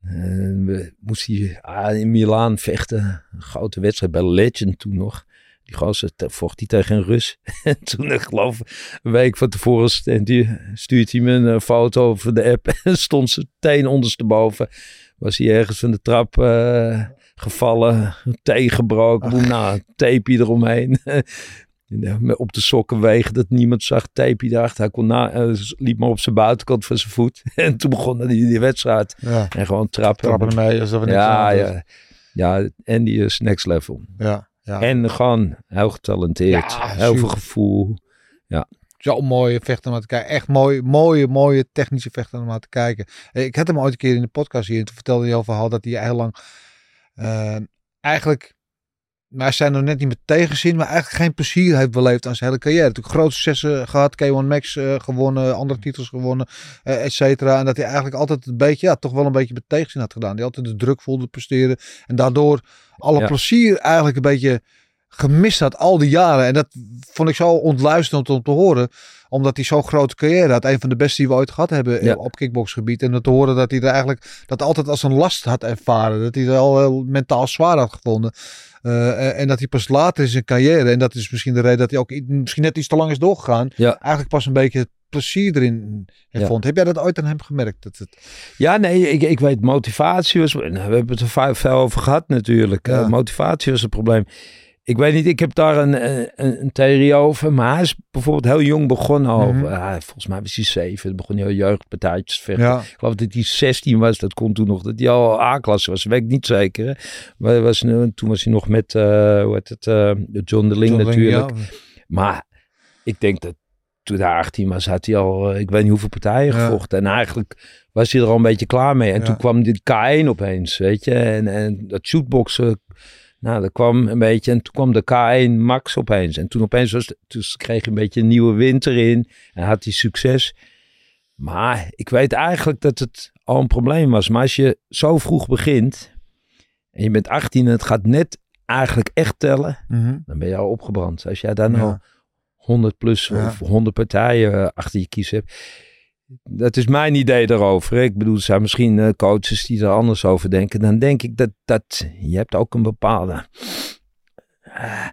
we- moest hij ah, in Milaan vechten. Een grote wedstrijd bij Legend toen nog. Die gozer vocht hij tegen een Rus. en toen, ik geloof een week van tevoren st- die, stuurt hij me een eh, foto over de app. En stond zijn teen ondersteboven. Was hij ergens van de trap eh, gevallen. Tegengebroken. Boem, nou, tapeje eromheen. Ja, met Op de sokken wegen dat niemand zag. Tape daarachter. Hij kon na, eh, liep maar op zijn buitenkant van zijn voet. En toen begon hij die, die wedstrijd. ja. En gewoon trappen. Trappen ermee alsof er niks Ja, ja. Ja, Andy is next level. Ja, ja. En gewoon heel getalenteerd. Ja, heel veel gevoel. Zo mooie vechter om naar te kijken. Echt mooi, mooie, mooie technische vechter om naar te kijken. Eh, Ik had hem ooit een keer in de podcast hier. En toen vertelde hij al verhaal dat hij heel lang eh, eigenlijk... Maar hij zijn nog net niet met tegenzin, maar eigenlijk geen plezier heeft beleefd aan zijn hele carrière. Natuurlijk grote successen gehad, K1 Max eh, gewonnen, andere titels gewonnen, eh et cetera. En dat hij eigenlijk altijd een beetje, ja, toch wel een beetje met tegenzin had gedaan. Die altijd de druk voelde presteren. En daardoor alle Ja. plezier eigenlijk een beetje gemist had al die jaren. En dat vond ik zo ontluisterend om te horen. Omdat hij zo'n grote carrière had. Een van de beste die we ooit gehad hebben eh, Ja. op kickboxgebied. En dat te horen dat hij er eigenlijk dat altijd als een last had ervaren. Dat hij het al heel mentaal zwaar had gevonden. Eh, en- en dat hij pas later in zijn carrière. En dat is misschien de reden dat hij ook misschien net iets te lang is doorgegaan. Ja. Eigenlijk pas een beetje het plezier erin Ja. vond. Heb jij dat ooit aan hem gemerkt? Dat het, Ja, nee, ik, ik weet, motivatie was... we hebben het er veel over gehad natuurlijk. Ja. Eh, motivatie was het probleem. Ik weet niet, ik heb daar een, eh, een, een theorie over. Maar hij is bijvoorbeeld heel jong begonnen al. Mhm. Volgens mij was hij zeven. Begon hij al jeugdpartijtjes te vechten. ja. Ik geloof dat hij 16 was. Dat kon toen nog. Dat hij al A-klasse was. Weet ik niet zeker. hè. Maar was, toen was hij nog met, eh, hoe heet het, eh, John de Ling John natuurlijk. ja. Maar ik denk dat toen hij 18 was, had hij al, ik weet niet hoeveel partijen Ja. gevochten. En eigenlijk was hij er al een beetje klaar mee. En Ja. toen kwam dit K1 opeens, weet je. En, en dat shootboxen, nou, dat kwam een beetje. En toen kwam de K1 Max opeens. En toen opeens was, toen kreeg hij een beetje een nieuwe winter in. En had hij succes. Maar ik weet eigenlijk dat het al een probleem was. Maar als je zo vroeg begint en je bent 18 en het gaat net eigenlijk echt tellen, Mhm. dan ben je al opgebrand. Als jij daar nou Ja. 100 plus Ja. of 100 partijen achter je kies hebt. Dat is mijn idee daarover. Ik bedoel, er zijn misschien eh, coaches die er anders over denken. Dan denk ik dat, dat je hebt ook een bepaalde uh,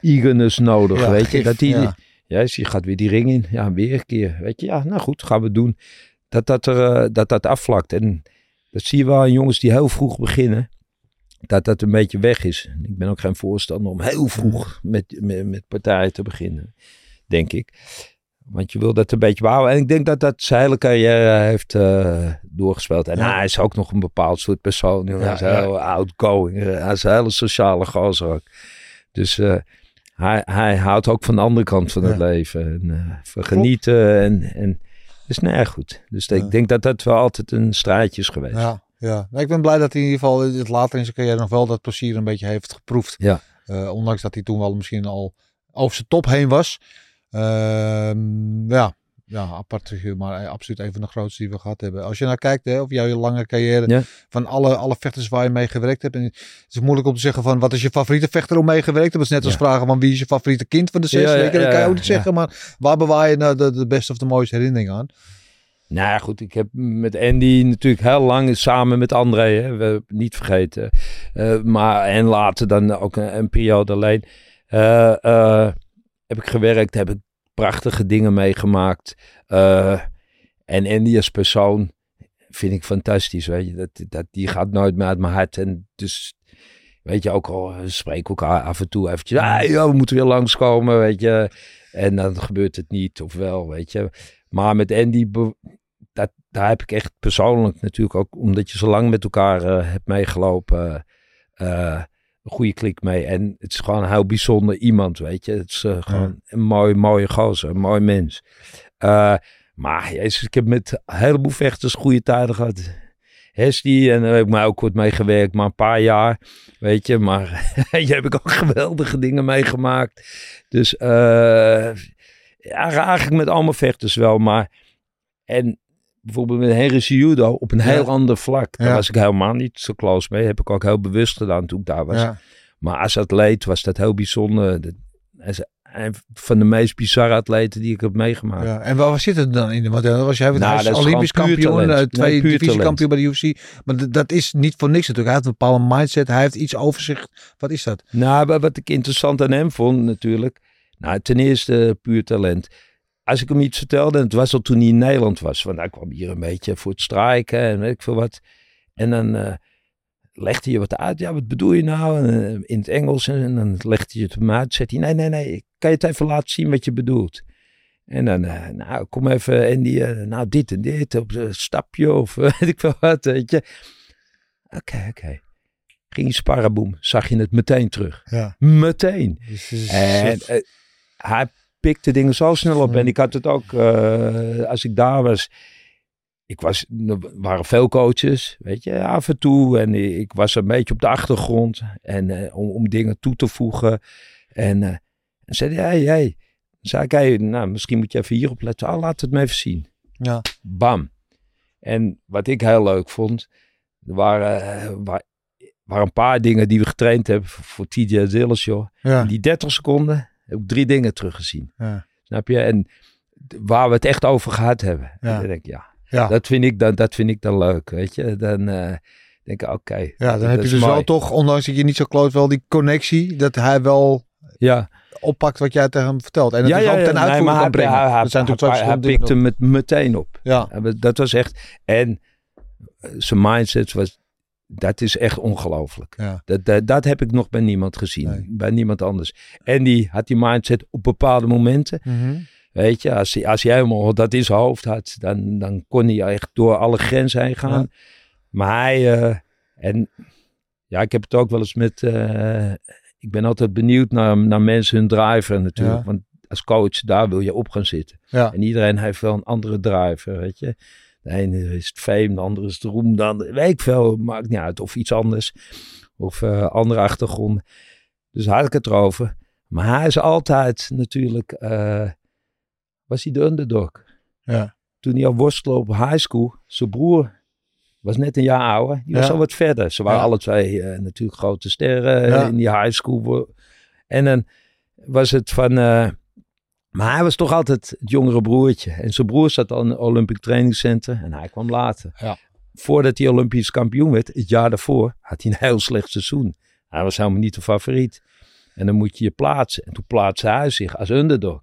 eagerness nodig. Ja, weet je, gif, dat die, ja. ja. je gaat weer die ring in. Ja, weer een keer. Weet je, ja, nou goed, gaan we doen. Dat dat, er, eh, dat, dat afvlakt. En dat zie je wel in jongens die heel vroeg beginnen. Dat dat een beetje weg is. Ik ben ook geen voorstander om heel vroeg met, met, met partijen te beginnen. Denk ik. Want je wil dat een beetje behouden. En ik denk dat dat zijn hele carrière heeft eh, doorgespeeld. En Ja. hij is ook nog een bepaald soort persoon. hij is Ja, heel outgoing. Hij is een hele sociale gozer ook. Dus eh, hij, hij houdt ook van de andere kant van het leven. En, eh, van genieten. En, en dus nee, goed. Dus ik denk dat dat wel altijd een strijdje is geweest. Ja, ja. Nou, ik ben blij dat hij in ieder geval het later in zijn carrière nog wel dat plezier een beetje heeft geproefd. Ja. Eh, ondanks dat hij toen wel misschien al over zijn top heen was. Ehm, ja. ja, apart figuur, maar eh, absoluut een van de grootste die we gehad hebben. Als je nou kijkt, hè, of jouw lange carrière, Ja. van alle, alle vechters waar je mee gewerkt hebt. En het is moeilijk om te zeggen van, wat is je favoriete vechter om mee gewerkt hebben? Dat is net als Ja. vragen van, wie is je favoriete kind van de zes? Ja, dat kan je ook niet zeggen, maar waar bewaar je nou de, de beste of de mooiste herinnering aan? Nou ja, goed, ik heb met Andy natuurlijk heel lang samen met André, hè, we niet vergeten. Eh, maar en later dan ook een, een periode alleen. eh, eh, heb ik gewerkt, heb ik prachtige dingen meegemaakt. Eh, en Andy als persoon vind ik fantastisch, weet je. Dat, dat, die gaat nooit meer uit mijn hart. En dus, weet je, ook al we spreken elkaar af en toe eventjes. Ah, we moeten weer langskomen, weet je. En dan gebeurt het niet, of wel, weet je. Maar met Andy, dat, daar heb ik echt persoonlijk natuurlijk ook, omdat je zo lang met elkaar eh, hebt meegelopen, eh, goede klik mee. En het is gewoon een heel bijzonder iemand, weet je. Het is eh, gewoon een mooi, mooie gozer, een mooi mens. Eh, maar jezus, ik heb met een heleboel vechters goede tijden gehad. Hesty, en daar heb ik mij ook wat mee gewerkt, maar een paar jaar, weet je. Maar je heb ik ook geweldige dingen meegemaakt. Dus eh, ja, eigenlijk met allemaal vechters wel, maar... En bijvoorbeeld met Henry Cejudo op een heel ander vlak. Daar was ik helemaal niet zo close mee. Heb ik ook heel bewust gedaan toen ik daar was. Maar als atleet was dat heel bijzonder. Dat- van de meest bizarre atleten die ik heb meegemaakt. Ja, en waar zit het dan in? Want dan was jij Nou, Olympisch kampioen, eh, twee Nee, divisiekampioen bij de UFC. Maar dat is niet voor niks natuurlijk. Hij heeft een bepaalde mindset, hij heeft iets over zich. Wat is dat? Nou, wa- wat ik interessant aan hem vond natuurlijk. Nou, ten eerste puur talent. Als ik hem iets vertelde, en het was al toen hij in Nederland was. Want hij kwam hier een beetje voor het strijken en weet ik veel wat. En dan eh, legde hij wat uit. Ja, wat bedoel je nou? En, eh, in het Engels. En, dan legde hij het hem uit. Zegt hij, nee, nee, nee. Kan je het even laten zien wat je bedoelt? En dan, eh, nou, kom even. En die, eh, nou, dit en dit. Op een stapje of weet ik veel wat, weet je. Oké, oké. ging hij sparren, boem, zag je het meteen terug. Ja. Meteen. Dus En eh, hij pikte dingen zo snel op. Ja. En ik had het ook, eh, als ik daar was. Ik was, er waren veel coaches, weet je, af en toe. En ik was een beetje op de achtergrond. En eh, om, om dingen toe te voegen. En, eh, en zei hij, hey, hey. Zei ik, hey, nou, misschien moet je even hierop letten. Oh, laat het me even zien. ja. Bam. En wat ik heel leuk vond, er waren, eh, wa- waren een paar dingen die we getraind hebben voor, TJ Dillashaw. Ja. In die 30 seconden heb ik drie dingen teruggezien. Ja. Snap je? En waar we het echt over gehad hebben. Ja. Dan denk ik, ja, Ja. dat vind ik dan, dat vind ik dan leuk, weet je. Dan eh, denk ik, oké. Ja, dat- dan heb dat je dus wel toch, ondanks dat je niet zo kloot, wel die connectie. Dat hij wel Ja, oppakt wat jij tegen hem vertelt. En ja, is ja, ook ja. ten Nee, maar kan hij, brengen. hij, hij, dat zijn hij, hij, verschillende pikte met meteen op. Ja, Dat was echt. En zijn mindset was. Dat is echt ongelooflijk. ja. Dat, dat, dat heb ik nog bij niemand gezien. Nee. Bij niemand anders. En die had die mindset op bepaalde momenten. Mhm. Weet je, als hij, als hij helemaal dat in zijn hoofd had, dan, dan kon hij echt door alle grenzen heen gaan. Ja. Maar hij, eh, en ja, ik heb het ook wel eens met, eh, ik ben altijd benieuwd naar, naar mensen hun driver natuurlijk. Ja. Want als coach, daar wil je op gaan zitten. En iedereen heeft wel een andere driver, weet je. De ene is het fame, de andere is het roem, de andere, weet ik veel, maakt niet uit. Of iets anders, of eh, andere achtergronden. Dus daar had ik het erover. Maar hij is altijd natuurlijk, eh, was hij de underdog. Ja. Toen hij al worstelde op high school, zijn broer was net een jaar ouder. Die was Ja. al wat verder. Ze waren Ja. alle twee eh, natuurlijk grote sterren in die high school. En dan was het van... maar hij was toch altijd het jongere broertje. En zijn broer zat al in het Olympic Training Center en hij kwam later. Ja. Voordat hij Olympisch kampioen werd, het jaar daarvoor, had hij een heel slecht seizoen. Hij was helemaal niet de favoriet. En dan moet je je plaatsen. En toen plaatste hij zich als underdog.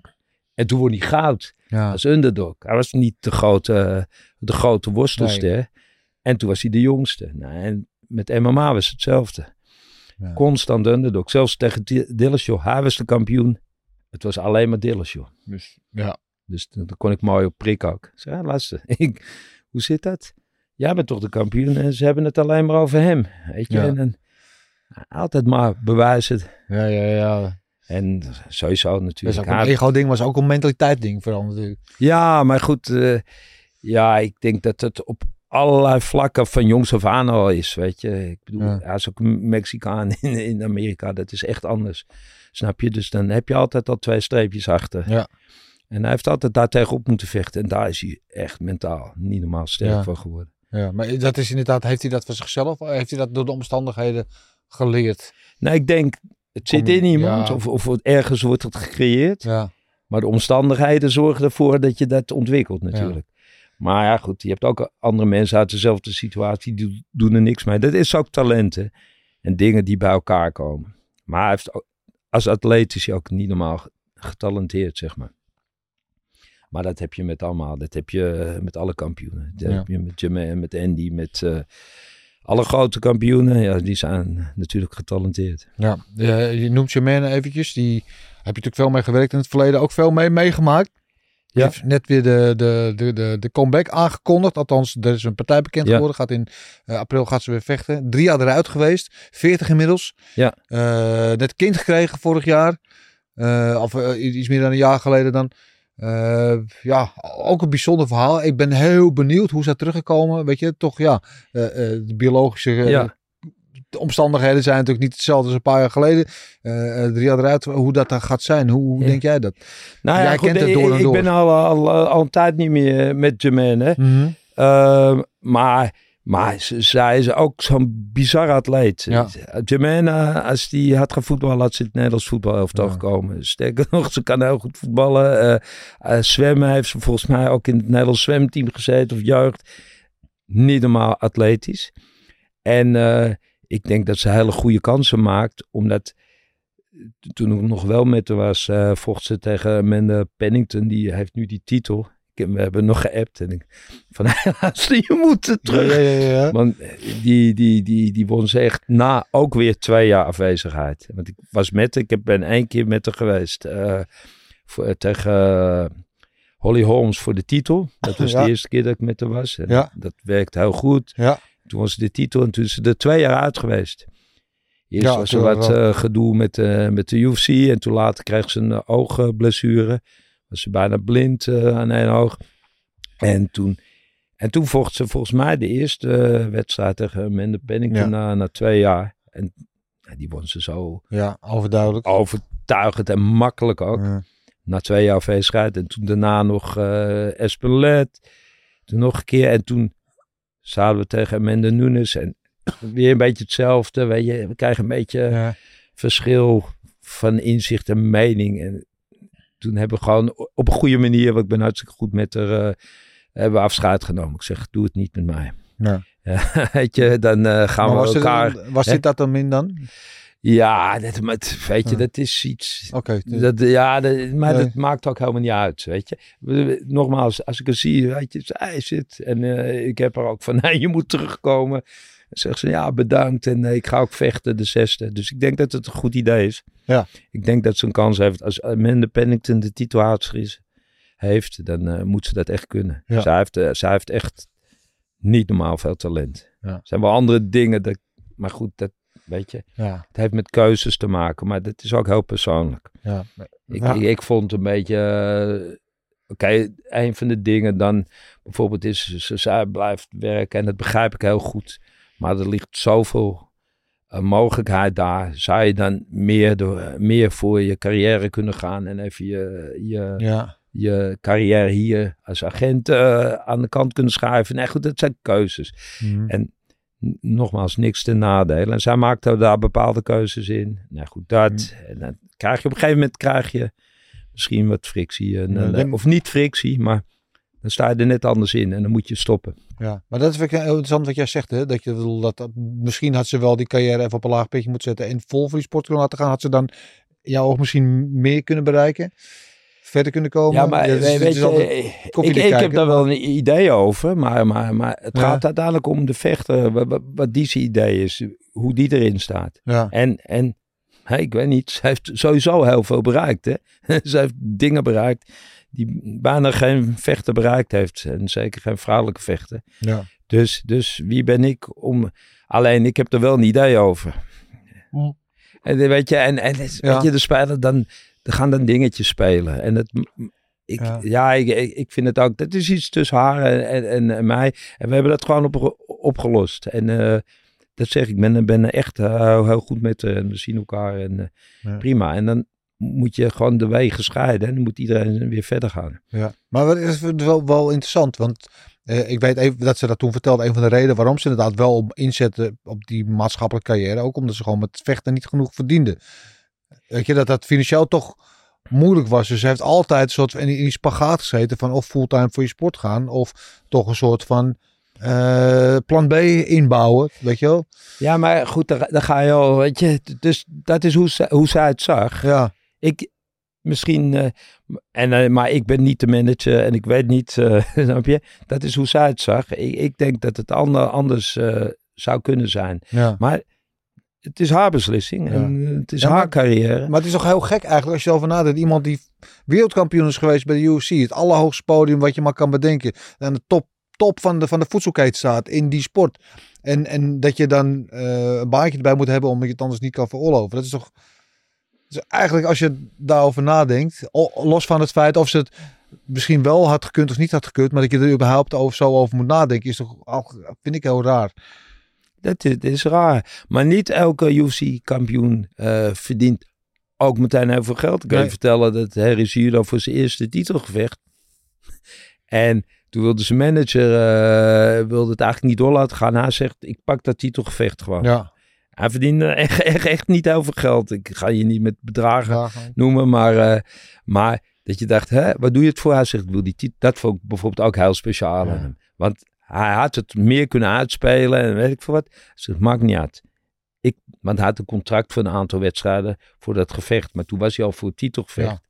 En toen won hij goud Ja. als underdog. Hij was niet de grote, de grote worstelster. En toen was hij de jongste. Nou, en met MMA was het hetzelfde. Ja. Constant underdog. Zelfs tegen Di- Dillashaw. Hij was de kampioen. Het was alleen maar Dillashaw. Dus, ja. Dus toen dan kon ik mooi op prik ook. Ik zei, ja, luister, ik, hoe zit dat? Jij bent toch de kampioen en ze hebben het alleen maar over hem. Weet je? Ja. En, en altijd maar bewijzen. Ja, ja, ja. En sowieso natuurlijk. ook een ego-ding, is ook een mentaliteit-ding vooral natuurlijk. Ja, maar goed. eh, ja, ik denk dat het op allerlei vlakken van jongs af aan al is. Weet je, ik bedoel, Ja. hij is ook een Mexicaan in, in Amerika. Dat is echt anders. Snap je? Dus dan heb je altijd al twee streepjes achter. Ja. En hij heeft altijd daar tegenop moeten vechten. En daar is hij echt mentaal niet normaal sterk Ja. voor geworden. Ja, maar dat is inderdaad, heeft hij dat van zichzelf of heeft hij dat door de omstandigheden geleerd? Nou, ik denk, het zit in iemand. ja. Of, of ergens wordt het gecreëerd. Ja, Maar de omstandigheden zorgen ervoor dat je dat ontwikkelt natuurlijk. Maar ja, goed, je hebt ook andere mensen uit dezelfde situatie, die doen er niks mee. Dat is ook talenten en dingen die bij elkaar komen. Maar hij heeft ook, als atleet is hij ook niet normaal ge- getalenteerd, zeg maar. Maar dat heb je met allemaal, dat heb je eh, met alle kampioenen. Dat Ja. heb je met Jermaine, met Andy, met eh, alle grote kampioenen. Ja, die zijn natuurlijk getalenteerd. ja. Je, je noemt Jermaine eventjes, die heb je natuurlijk veel mee gewerkt in het verleden, ook veel mee meegemaakt. Ja. Heeft net weer de, de, de, de, de comeback aangekondigd. Althans, er is een partij bekend Ja. geworden. Gaat in eh, april gaat ze weer vechten. Drie jaar eruit geweest. 40 inmiddels. Ja. Eh, net kind gekregen vorig jaar. Eh, of iets meer dan een jaar geleden dan. Ja, ook een bijzonder verhaal. Ik ben heel benieuwd hoe ze teruggekomen. Weet je, toch ja, de biologische Ja. De omstandigheden zijn natuurlijk niet hetzelfde als een paar jaar geleden. Eh, eh, drie jaar eruit, hoe dat dan gaat zijn. Hoe, hoe Ja. denk jij dat? Nou Jij ja, goed, kent het ik- door en ik door. ben al, al, al een tijd niet meer met Jermaine. hè. Ehm, maar, maar z- zij is ook zo'n bizar atleet. Ja. Eh, als die had gaan voetballen, had ze het Nederlands voetbalelftal Ja. gekomen. Sterker nog, ze kan heel goed voetballen. Eh, eh, zwemmen heeft ze volgens mij ook in het Nederlands zwemteam gezeten of jeugd. Niet normaal atletisch. En eh, ik denk dat ze hele goede kansen maakt, omdat toen ik nog wel met haar was, eh, vocht ze tegen Amanda Pennington. Die heeft nu die titel. Ik We hebben nog geappt en ik van helaas, je moet het terug. Ja, ja, ja, ja. Want die, die, die, die won ze echt na ook weer twee jaar afwezigheid. Want ik was met ik heb- ben één keer met haar geweest. eh, voor, tegen eh, Holly Holmes voor de titel. Dat was Ja. de eerste keer dat ik met haar was. En Ja. Dat werkte heel goed. Ja. Toen was ze de titel en toen is ze er twee jaar uit geweest. Eerst Ja, was er wat eh, gedoe met, eh, met de UFC. En toen later kreeg ze een uh, oogblessure. Was ze bijna blind eh, aan één oog. En toen, en toen vocht ze volgens mij de eerste eh, wedstrijd tegen Amanda Pennington Ja. na, na twee jaar. En die won ze zo Ja, overduidelijk. overtuigend en makkelijk ook. Ja. Na twee jaar veescheid. En toen daarna nog eh Espelet. Toen nog een keer. En toen zaten we tegen Amanda Nunes. En weer een beetje hetzelfde. Weet je, we krijgen een beetje Ja. verschil van inzicht en mening. En toen hebben we gewoon op een goede manier, want ik ben hartstikke goed met haar, eh, hebben we afscheid genomen. Ik zeg, doe het niet met mij. Ja. Ja, weet je, dan eh, gaan Maar we was, elkaar... was hè? dit dat dan in dan? Ja, dat, maar het- weet je, dat is iets... Oké. Dat, ja, dat- maar Nee. dat maakt ook helemaal niet uit, weet je. Nogmaals, als ik er zie, weet je, zij zit en eh, ik heb er ook van, nee, je moet terugkomen. Dan zegt ze, ja, bedankt en eh, ik ga ook vechten de zesde. Dus ik denk dat het een goed idee is. Ja. Ik denk dat ze een kans heeft. Als Amanda Pennington de is, heeft, dan eh, moet ze dat echt kunnen. Ja. Zij, heeft, zij heeft echt niet normaal veel talent. Ja. Er zijn wel andere dingen, dat, maar goed, dat weet je. Ja. Het heeft met keuzes te maken, maar dat is ook heel persoonlijk. Ja. Ik, Ja. ik, ik vond een beetje. eh, Oké, een van de dingen dan bijvoorbeeld is, ze, zij blijft werken en dat begrijp ik heel goed. Maar er ligt zoveel eh, mogelijkheid daar. Zou je dan meer, door, meer voor je carrière kunnen gaan en even je, je, Ja. je carrière hier als agent eh, aan de kant kunnen schuiven? Nee, goed, dat zijn keuzes. Mhm. En nogmaals, niks te nadelen. En zij maakte daar bepaalde keuzes in. Nou goed, dat. En dan krijg je op een gegeven moment krijg je misschien wat frictie. En, Ja, en, denk- of niet frictie, maar dan sta je er net anders in en dan moet je stoppen. Ja, maar dat is heel interessant wat jij zegt, hè? Dat je dat, dat misschien had ze wel die carrière even op een laag pitje moeten zetten en vol voor die sport kunnen laten gaan. Had ze dan jouw oog misschien meer kunnen bereiken? Verder kunnen komen? Ja, maar is- weet, je, ik, heb daar wel een idee over, maar, maar, maar het Ja. gaat uiteindelijk om de vechter, wat, wat, die zijn idee is, hoe die erin staat. Ja, En, en hey, ik weet niet, ze heeft sowieso heel veel bereikt. Hè? ze heeft dingen bereikt die bijna geen vechter bereikt heeft. En zeker geen vrouwelijke vechter. ja. Dus, dus wie ben ik om... Alleen, ik heb er wel een idee over. Hm. En weet je, en, en Ja. weet je, de speler dan, er gaan dan dingetjes spelen. En het, ik, Ja. ja, ik, ik, vind het ook, dat is iets tussen haar en, en, mij. En we hebben dat gewoon op, opgelost. En eh, dat zeg ik, ben, ben echt eh, heel goed met en we zien elkaar en Ja. prima. En dan moet je gewoon de wegen scheiden en dan moet iedereen weer verder gaan. Ja, maar wat is wel, wel interessant, want ik weet even dat ze dat toen vertelde. Een van de redenen waarom ze inderdaad wel op inzetten op die maatschappelijke carrière, ook omdat ze gewoon met vechten niet genoeg verdienden. Weet je, dat dat financieel toch moeilijk was. Dus ze heeft altijd een soort van in die spagaat gezeten van of fulltime voor je sport gaan of toch een soort van eh, plan B inbouwen, weet je wel? Ja, maar goed, daar, daar ga je al, weet je. Dus dat is hoe, ze, hoe zij het zag. Ja, Ik, misschien, eh, en, eh, maar ik ben niet de manager en ik weet niet, eh, snap je? Dat is hoe zij het zag. Ik, ik denk dat het ander, anders eh, zou kunnen zijn. ja. Maar het is haar beslissing en eh, het is Ja, haar carrière. Maar het is toch heel gek eigenlijk als je erover nadenkt. Iemand die wereldkampioen is geweest bij de UFC. Het allerhoogste podium wat je maar kan bedenken. Aan de top, top van, de, van de voedselketen staat in die sport. En, en dat je dan eh, een baantje erbij moet hebben omdat je het anders niet kan veroorloven. Dat is toch... Dus eigenlijk als je daarover nadenkt, los van het feit of ze het misschien wel had gekund of niet had gekund, maar dat je er überhaupt over, zo over moet nadenken, is toch, vind ik heel raar. Dat is, dat is raar. Maar niet elke UFC-kampioen eh, verdient ook meteen heel veel geld. Ik kan je vertellen dat Harry Zuurdo voor zijn eerste titelgevecht. En toen wilde zijn manager eh, wilde het eigenlijk niet door laten gaan. Hij zegt, ik pak dat titelgevecht gewoon. Ja, Hij verdiende echt, echt, echt niet heel veel geld. Ik ga je niet met bedragen noemen, maar, eh, maar dat je dacht, hè, wat doe je het voor? Hij zegt, ik wil die titel. Dat vond ik bijvoorbeeld ook heel speciaal Ja. aan hem. Want hij had het meer kunnen uitspelen en weet ik veel wat. Hij zegt, maakt niet uit. Ik, want hij had een contract voor een aantal wedstrijden voor dat gevecht. Maar toen was hij al voor het titelgevecht. Ja.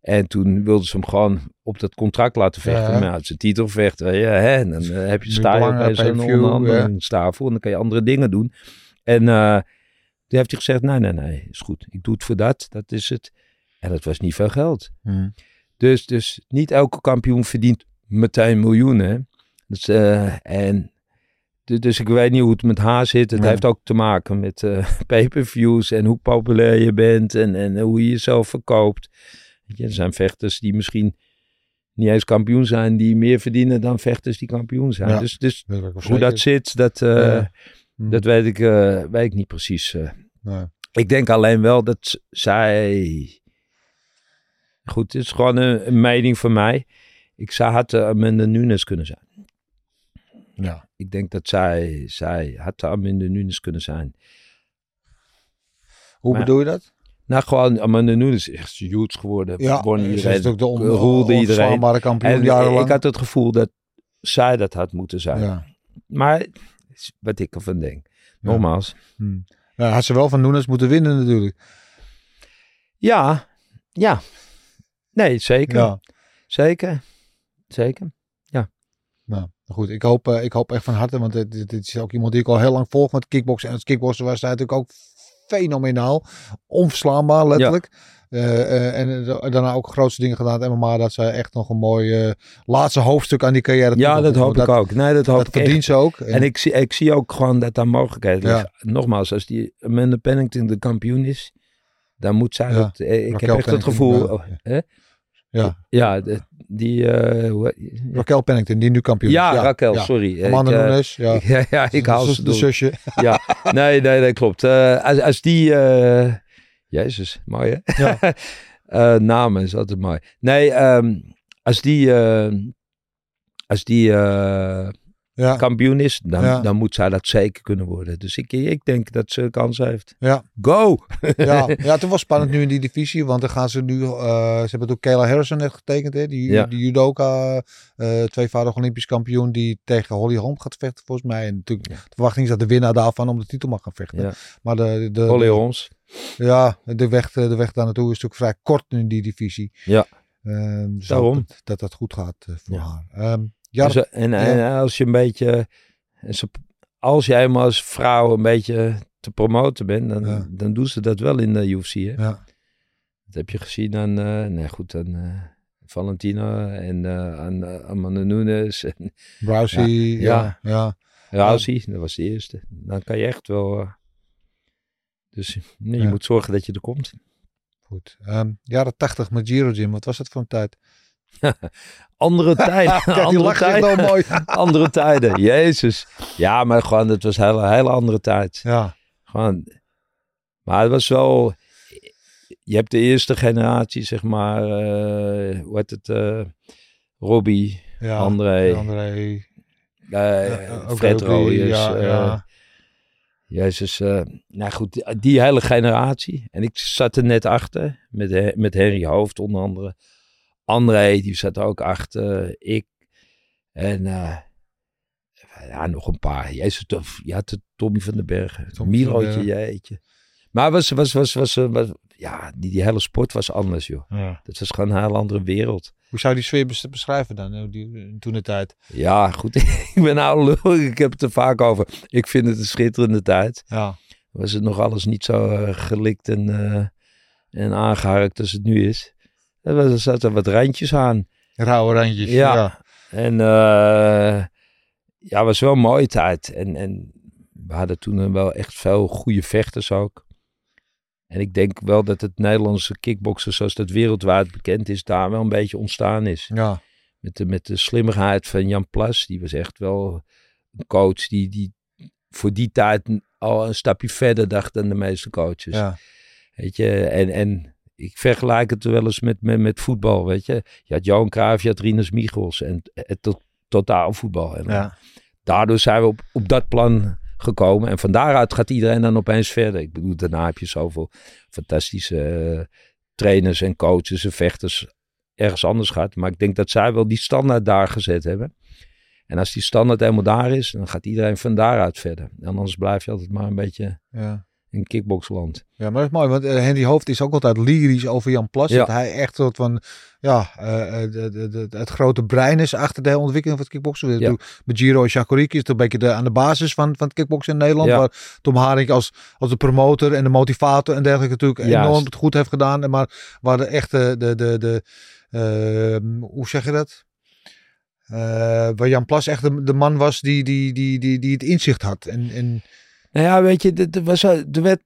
En toen wilden ze hem gewoon op dat contract laten vechten. Ja. Maar ja, het is een titelgevecht. je, hè, en dan eh, heb je Nu sta je belangrijk, opeens een pay-per-view, onder andere ja. een staafel. En dan kan je andere dingen doen. En eh, toen heeft hij gezegd, nee, nee, nee, is goed. Ik doe het voor dat. Dat is het. En dat was niet veel geld. Hm. Dus, dus niet elke kampioen verdient meteen miljoenen. Dus, eh, en Du- Dus ik weet niet hoe het met haar zit. Het Nee. heeft ook te maken met eh pay-per-views en hoe populair je bent en, en hoe je jezelf verkoopt. Weet je, er zijn vechters die misschien niet eens kampioen zijn, die meer verdienen dan vechters die kampioen zijn. Ja. Dus, dus Dat hoe dat zit, dat, Ja. Dat weet, ik, weet ik niet precies. eh. Nee. Ik denk alleen wel dat zij. Goed, het is gewoon een, een mening van mij. Ik zou had uh, Amanda Nunes kunnen zijn. Ja. Ik denk dat zij, zij had Amanda Nunes kunnen zijn. Hoe Maar- bedoel je dat? Nou, gewoon Amanda Nunes is echt huge geworden. Ja, won ze is ook de on, roelde iedereen. kampioen En jarenlang. ik had het gevoel dat zij dat had moeten zijn. ja. Maar wat ik ervan denk. Nogmaals. Hm. Ja, had ze wel van Nunes moeten winnen natuurlijk. Ja, ja. Nee, zeker. Ja. Zeker. Zeker. Nou, goed. Ik hoop, eh, ik hoop echt van harte, want dit, dit- is ook iemand die ik al heel lang volg met kickboksen. En als kickboksen was hij natuurlijk ook fenomenaal. Onverslaanbaar, letterlijk. Eh, eh, en daarna ook grootste dingen gedaan met MMA. Dat ze echt nog een mooi laatste hoofdstuk aan die carrière Ja, dat hoop ik ook. Nee, dat hoop Dat ik echt. verdient ze ook. En ik zie, ik zie ook gewoon dat daar mogelijkheden Ja. liggen. Nogmaals, als die Amanda Pennington de kampioen is, dan moet zij Ja. dat... Ik Raquel heb echt het gevoel... ja. hè? Ja. Ja, de- die... eh, hoe- Raquel Pennington, die nu kampioen ja, is. Raquel, ja. sorry. Amanda ik, eh, Nunes, ja. ja, ja, ik haal de, ze de zusje. Ja, nee, nee, nee, klopt. Eh, als, als die... eh, Jezus, mooi hè? Ja. Namen is altijd mooi. Nee, ehm, als die... als die Ja. kampioen is, dan, Ja. dan moet zij dat zeker kunnen worden. Dus ik, ik denk dat ze kans heeft. Ja. Go! Ja, ja, het was spannend nu in die divisie, want dan gaan ze nu, eh, ze hebben toen Kayla Harrison net getekend, hè, die, Ja. die judoka, eh tweevoudig Olympisch kampioen, die tegen Holly Holm gaat vechten volgens mij. En natuurlijk, de verwachting is dat de winnaar daarvan om de titel mag gaan vechten. Maar de, de, Holly Holmes. ja, de weg, de weg daar naartoe is natuurlijk vrij kort nu in die divisie. Ja. Ehm, dus Daarom. Dat, dat dat goed gaat eh, voor haar. Ehm, ja, Dus, en, en als je een beetje... Als jij maar als vrouw een beetje te promoten bent, dan, Ja. dan doen ze dat wel in de UFC. Hè? ja, Dat heb je gezien aan, eh nee goed, aan Valentina en eh, aan uh, Amanda Nunes en Rousey, ja, Ja. ja. Rousey. Dat was de eerste. Dan kan je echt wel... dus nee, je moet zorgen dat je er komt. Goed. Ehm, jaren 80 met Giro Jim, wat was dat voor een tijd? Andere tijden. Kijk, andere tijden. wel mooi. andere tijden. Jezus. Ja, maar gewoon, het was een hele, hele andere tijd. Ja, Gewoon. Maar het was wel. Je hebt de eerste generatie, zeg maar. eh hoe heet het? eh Robbie, ja. André, André. eh, Ja, Fred Rooijers. ja, ja. Jezus. nou goed, die, die hele generatie. En ik zat er net achter. Met, met Henry Hoofd onder andere. André, die zat ook achter. Ik. En eh, ja, nog een paar. Jezus, tof. Je had de Tommy van den Bergen. Den Milootje, jeetje. Maar was, was, was, was, was, was- ja, die, die hele sport was anders, joh. Ja. Dat was gewoon een hele andere wereld. Hoe zou die sfeer bes- beschrijven dan, eh, toen de tijd? Ja, goed. ik ben oude lul. Ik heb het er vaak over. Ik vind het een schitterende tijd. Ja, Was het nog alles niet zo eh, gelikt en, eh, en aangeharkt als het nu is. Er zaten wat randjes aan. rauwe randjes. Ja. Ja. En eh ja, het was wel een mooie tijd. En, en we hadden toen wel echt veel goede vechters ook. En ik denk wel dat het Nederlandse kickboksen zoals dat wereldwijd bekend is, daar wel een beetje ontstaan is. ja. Met de, met de slimmigheid van Jan Plas. Die was echt wel een coach die, die voor die tijd al een stapje verder dacht dan de meeste coaches. ja. Weet je, en, en ik vergelijk het wel eens met, met, met voetbal, weet je. Je had Johan Cruijff, je had Rinus Michels en tot, totaal voetbal. En ja. daardoor zijn we op, op dat plan gekomen. En van daaruit gaat iedereen dan opeens verder. Ik bedoel, daarna heb je zoveel fantastische eh, trainers en coaches en vechters ergens anders gehad. Maar ik denk dat zij wel die standaard daar gezet hebben. En als die standaard helemaal daar is, dan gaat iedereen van daaruit verder. En anders blijf je altijd maar een beetje ja. In kickboxland. Ja, maar dat is mooi, want eh, Henry Hoofd is ook altijd lyrisch over Jan Plas. Ja. Dat hij echt soort van, ja, eh, eh, de, de, de- het grote brein is achter de ontwikkeling van het kickboksen. Ja. Met Giro en Shakuriki is het een beetje de, aan de basis van, van het kickboksen in Nederland. Ja. Waar Tom Haring als, als de promotor en de motivator en dergelijke natuurlijk Juist. enorm het goed heeft gedaan. Maar waar de echte, de, de, de, eh, hoe zeg je dat? Waar Jan Plas echt de, de man was die, die, die, die, die het inzicht had. En, en Nou ja, weet je, er was, er werd,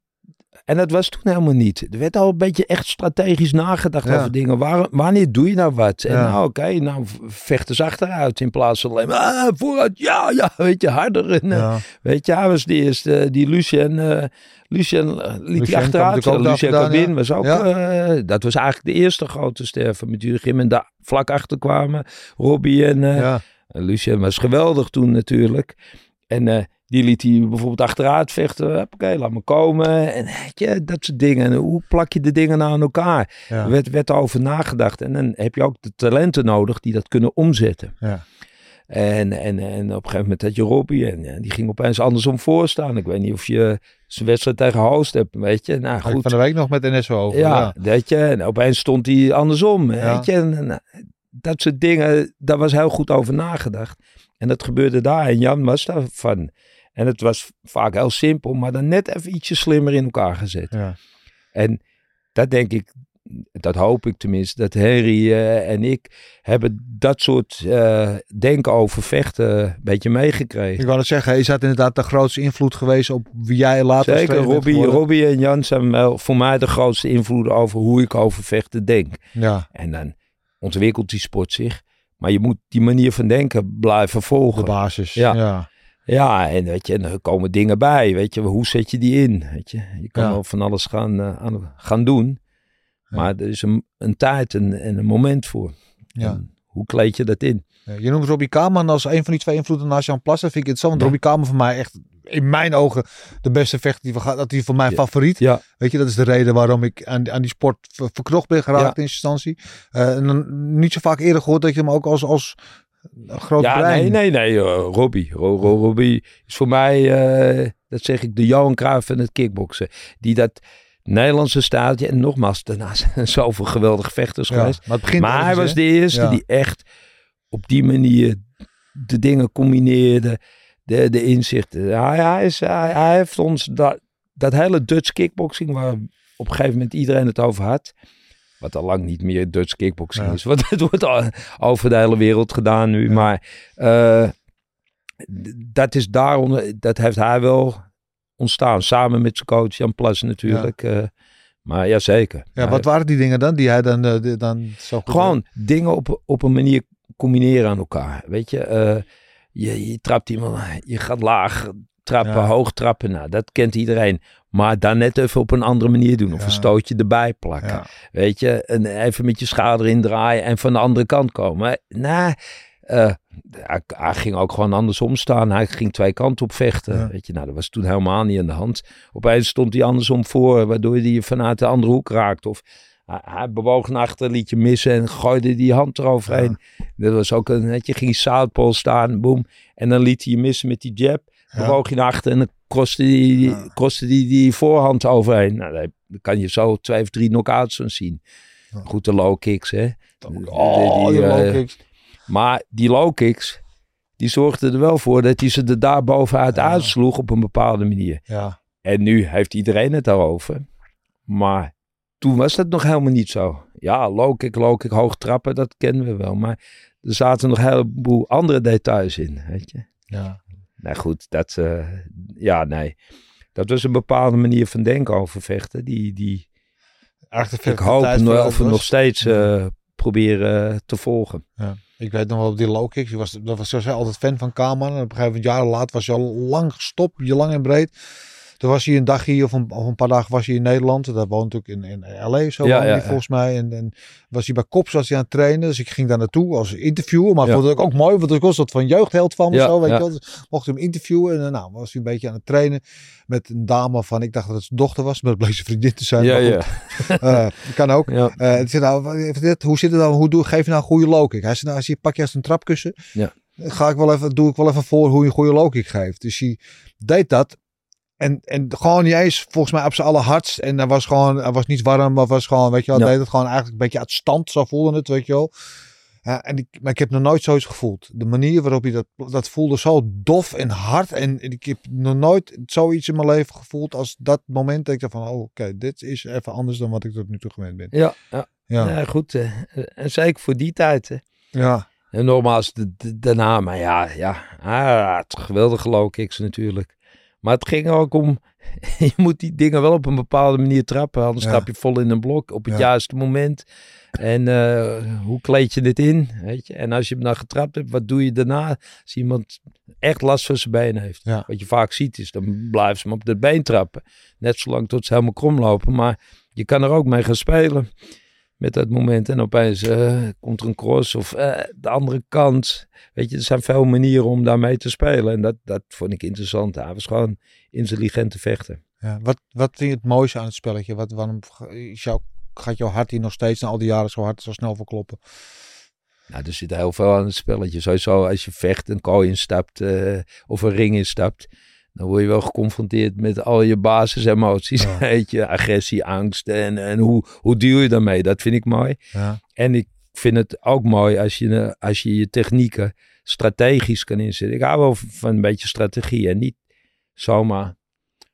en dat was toen helemaal niet. Er werd al een beetje echt strategisch nagedacht Ja. over dingen. Waar, wanneer doe je nou wat? En Ja. nou, oké, nou vechten ze achteruit in plaats van alleen maar ah, vooruit, ja, ja, weet je, harder. En, eh, ja. Weet je, hij was de eerste, die Lucien, eh Lucien eh, liet Lucien die achteruit. Lucien Cabin was ook, eh, dat was eigenlijk de eerste grote ster met Jurgen. En daar vlak achter kwamen Robbie en eh, Lucien was geweldig toen natuurlijk. En eh, die liet hij bijvoorbeeld achteruit vechten. Oké, laat me komen. En weet je, dat soort dingen. En hoe plak je de dingen nou aan elkaar? Ja. Er werd, werd over nagedacht. En dan heb je ook de talenten nodig die dat kunnen omzetten. Ja. En, en, en op een gegeven moment had je Robbie. En die ging opeens andersom voorstaan. Ik weet niet of je zijn wedstrijd tegen Hoost hebt. Weet je, nou goed. van de week nog met NSO over. Ja, Ja. weet je. En opeens stond hij andersom. Ja. Weet je. En, dat soort dingen, daar was heel goed over nagedacht. En dat gebeurde daar. En Jan was daarvan. En het was vaak heel simpel, maar dan net even ietsje slimmer in elkaar gezet. Ja. En dat denk ik, dat hoop ik tenminste, dat Harry eh, en ik hebben dat soort eh, denken over vechten een beetje meegekregen. Ik wou het zeggen, is dat inderdaad de grootste invloed geweest op wie jij later Zeker, Robbie? Robbie en Jan zijn wel voor mij de grootste invloeden over hoe ik over vechten denk. Ja, En dan ontwikkelt die sport zich. Maar je moet die manier van denken blijven de volgen. basis. Ja. ja. Ja, en weet je, en er komen dingen bij. Weet je, hoe zet je die in? Weet je, je kan Ja. wel van alles gaan, eh, aan, gaan doen. Ja. Maar er is een, een tijd en, en een moment voor. Ja. En hoe kleed je dat in? Je noemt Robbie Kaman als een van die twee invloeden naast Jan Plassen. Vind ik het zo. Want. Robbie Kaman voor mij echt, in mijn ogen, de beste vechter die we gaan. Dat is voor mij favoriet. Ja, Weet je, dat is de reden waarom ik aan, aan die sport ver- verknocht ben geraakt in instantie. Eh, en dan niet zo vaak eerder gehoord dat je hem ook als, als een groot ja brein... nee, nee, nee. eh, Robbie. Ro, Ro- Robbie is voor mij, eh, dat zeg ik, de Johan Cruijff en het kickboksen. Die dat Nederlandse staaltje, en nogmaals, daarnaast zijn zoveel geweldige vechters Ja, geweest. maar Maar hij was de eerste Ja. die echt op die manier de dingen combineerde. De, de inzichten. Hij, hij, is, hij, hij heeft ons dat, dat hele Dutch kickboxing, waar op een gegeven moment iedereen het over had. Wat al lang niet meer Dutch kickboxing Ja. is. Want het wordt al over de hele wereld gedaan nu. Ja. Maar eh, dat is daaronder, dat heeft hij wel ontstaan. Samen met zijn coach Jan Plas natuurlijk. eh, maar ja, zeker. Ja, wat waren die dingen dan die hij dan, eh, die- dan zo gewoon dingen op, op een manier combineren aan elkaar. Weet je, je, je trapt iemand, je gaat laag trappen, hoog trappen. Nou, dat kent iedereen. Maar dan net even op een andere manier doen. Of een stootje erbij plakken. Weet je, en even met je schouder indraaien en van de andere kant komen. Nou, eh, hij, hij ging ook gewoon andersom staan. Hij ging twee kanten op vechten. Ja. Weet je, nou, dat was toen helemaal niet aan de hand. Opeens stond hij andersom voor, waardoor hij je vanuit de andere hoek raakte. Of hij, hij bewoog naar achter, liet je missen en gooide die hand eroverheen. Dat was ook een, je, ging southpaw staan, boom. En dan liet hij je missen met die jab. Bewoog je naar achter en dan crosste die, die, crosste die, die voorhand overheen. Nou, dan kan je zo twee of drie knockouts zien. Goed, de low kicks, hè. Oh, die eh, low kicks. Maar die low kicks, die zorgden er wel voor dat hij ze er daar bovenuit Ja. op een bepaalde manier. Ja. En nu heeft iedereen het daarover. Maar toen was dat nog helemaal niet zo. Ja, low kick, low kick, hoog trappen, dat kennen we wel. Maar er zaten nog een heleboel andere details in, weet je. Ja. Nou goed, dat, eh, ja, nee. Dat was een bepaalde manier van denken over vechten. Die, die ik hoop nog, was. nog steeds eh, proberen te volgen. Ja. Ik weet nog wel op die low kicks. Ik was, dat was hij altijd fan van Kaman. En op een gegeven moment, jaren later, was hij al lang gestopt. Je lang en breed. Toen was hij een dagje of een, of een paar dagen was hij in Nederland. Dat woont ook in, in L.A. Zo Ja, ja, volgens mij. En, en was hij bij Kops was hij aan het trainen. Dus ik ging daar naartoe als interviewer. Maar vond het ook mooi. Want ik was dat van jeugdheld van me. Zo, weet je wel. Dus mocht hem interviewen. En eh, nou was hij een beetje aan het trainen. Met een dame van, ik dacht dat het zijn dochter was. Maar het bleek zijn vriendin te zijn. Ja, ja. eh, kan ook. ja. Eh, zit nou, dit, hoe zit het dan? Hoe doe, geef je nou een goede low kick? Hij zei, nou, als je pak je als een trapkussen. Ja. Ga ik wel even, doe ik wel even voor hoe je een goede low kick geeft. Dus hij deed dat. En, en gewoon niet eens volgens mij op zijn allerhardst. En hij was gewoon, hij was niet warm, maar was gewoon, weet je wel, Ja. deed het gewoon eigenlijk een beetje uit stand. Zo voelde het, weet je wel. Ja, en ik, maar ik heb nog nooit zoiets gevoeld. De manier waarop hij dat, dat voelde zo dof en hard. En ik heb nog nooit zoiets in mijn leven gevoeld als dat moment. Dat ik dacht van, oh, oké, dit is even anders dan wat ik tot nu toe gewend ben. Ja, ja. Ja, Ja, goed. eh, en zeker voor die tijd. Hè. ja. En nogmaals, de- de- daarna, maar ja, ja, ah, het geweldige low kicks natuurlijk. Maar het ging ook om, je moet die dingen wel op een bepaalde manier trappen, anders Ja. trap je vol in een blok op het Ja. juiste moment. En eh, hoe kleed je dit in, weet je? En als je hem dan getrapt hebt, wat doe je daarna? Als iemand echt last van zijn been heeft. Ja. Wat je vaak ziet is, dan blijven ze hem op het been trappen. Net zolang tot ze helemaal krom lopen. Maar je kan er ook mee gaan spelen met dat moment. En opeens eh, komt er een cross of eh, de andere kant. Weet je, er zijn veel manieren om daarmee te spelen. En dat, dat vond ik interessant. Hij was gewoon intelligent te vechten. Ja, wat, wat vind je het mooiste aan het spelletje? Wat, waarom gaat jouw hart hier nog steeds na al die jaren zo hard, zo snel voor kloppen? Nou, er zit heel veel aan het spelletje. Sowieso als je vecht, een kooi instapt eh, of een ring instapt. Dan word je wel geconfronteerd met al je basisemoties. Ja. Weet je, agressie, angst. En, en hoe, hoe deal je daarmee? Dat vind ik mooi. Ja, En ik vind het ook mooi als je, als je je technieken strategisch kan inzetten. Ik hou wel van een beetje strategie en niet zomaar.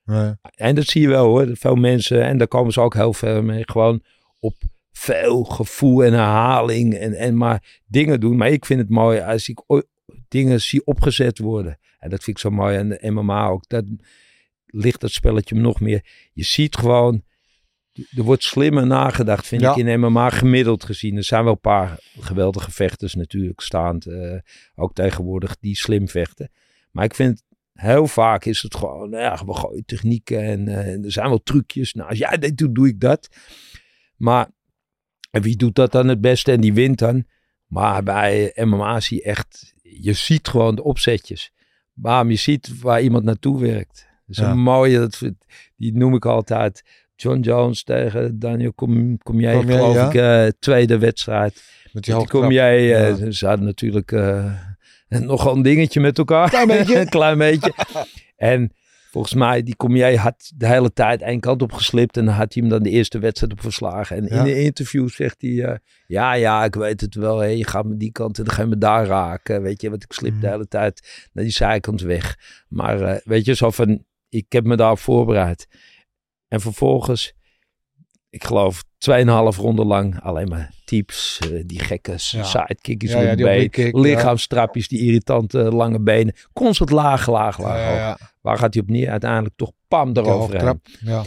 nee. En dat zie je wel hoor. Veel mensen, en daar komen ze ook heel ver mee, gewoon op veel gevoel en herhaling en, en maar dingen doen. Maar ik vind het mooi als ik dingen zie opgezet worden. En dat vind ik zo mooi aan de MMA ook. Dat ligt dat spelletje nog meer. Je ziet gewoon, er wordt slimmer nagedacht, vind Ja. ik in MMA gemiddeld gezien. Er zijn wel een paar geweldige vechters natuurlijk staand, eh, ook tegenwoordig, die slim vechten. Maar ik vind heel vaak is het gewoon, nou ja, we gooien technieken en eh, er zijn wel trucjes. Nou, als jij dit doet, doe ik dat. Maar en wie doet dat dan het beste en die wint dan? Maar bij MMA zie je echt, je ziet gewoon de opzetjes. Maar je ziet waar iemand naartoe werkt. Dat is Ja. een mooie, dat, die noem ik altijd. John Jones tegen Daniel Kom, kom jij, geloof ja. ik, eh, tweede wedstrijd. Met Die kom jij, Ja. ze hadden natuurlijk eh, nogal een dingetje met elkaar. Klein beetje. een klein beetje. en volgens mij, die kom jij had de hele tijd één kant op geslipt en dan had hij hem dan de eerste wedstrijd op verslagen. En Ja. in een interview zegt hij, eh, ja, ja, ik weet het wel. Je gaat me die kant en dan ga je me daar raken. Weet je, want ik slip de Mhm. hele tijd naar die zijkant weg. Maar eh, weet je, zo van, ik heb me daarop voorbereid. En vervolgens, ik geloof, 2,5 ronden lang alleen maar tips, eh, die gekke Ja. sidekickjes Ja, been, kick, ja. lichaamstrapjes, die irritante lange benen. Constant laag, laag, laag. Waar gaat hij op neer? Uiteindelijk toch pam eroverheen. Ja,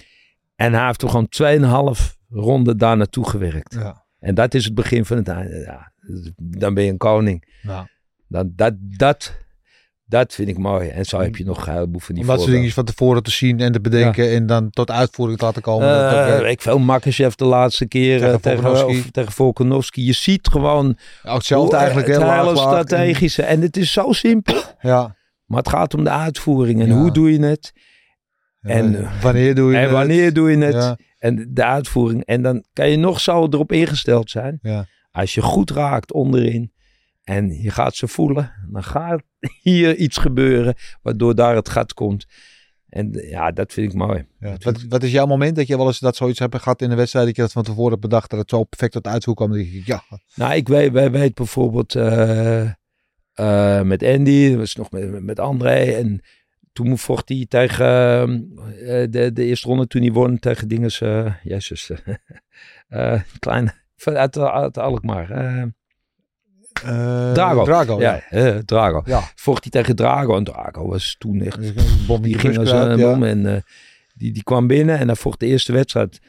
En hij heeft toch gewoon 2,5 ronden daar naartoe gewerkt. ja. En dat is het begin van het einde. Ja, dan ben je een koning. ja. Dan, dat, dat, dat vind ik mooi. En zo heb je nog een heleboel van die Om dat soort dingetjes van tevoren te zien en te bedenken en dan tot uitvoering te laten komen. Eh, ik veel Makachev de laatste keer Tegen eh, tegen, Volkanovski. of tegen Volkanovski. Je ziet gewoon Oh, hetzelfde eigenlijk. het hele strategische. En het is zo simpel. Ja. Maar het gaat om de uitvoering. En Ja. hoe doe je het? En, En wanneer doe je En het? wanneer doe je het? Ja, En de uitvoering. En dan kan je nog zo erop ingesteld zijn. ja. Als je goed raakt onderin. En je gaat ze voelen. Dan gaat hier iets gebeuren. Waardoor daar het gat komt. En ja, dat vind ik mooi. ja. Wat, wat is jouw moment dat je wel eens dat zoiets hebt gehad in de wedstrijd? Dat je dat van tevoren hebt bedacht dat het zo perfect tot uitvoer kwam? Denk je, ja, Nou, ik weet, wij weet bijvoorbeeld eh, eh, met Andy, dat was nog met, met André. En toen vocht hij tegen eh, de, de eerste ronde toen hij won tegen dinges, eh jezus, klein, van- uit, uit Alkmaar. Eh Drago. Drago, ja. ja, Drago. Ja. Vocht hij tegen Drago en Drago was toen echt Dus bom die ging als een ja. bom en eh, die, die kwam binnen en hij vocht de eerste wedstrijd.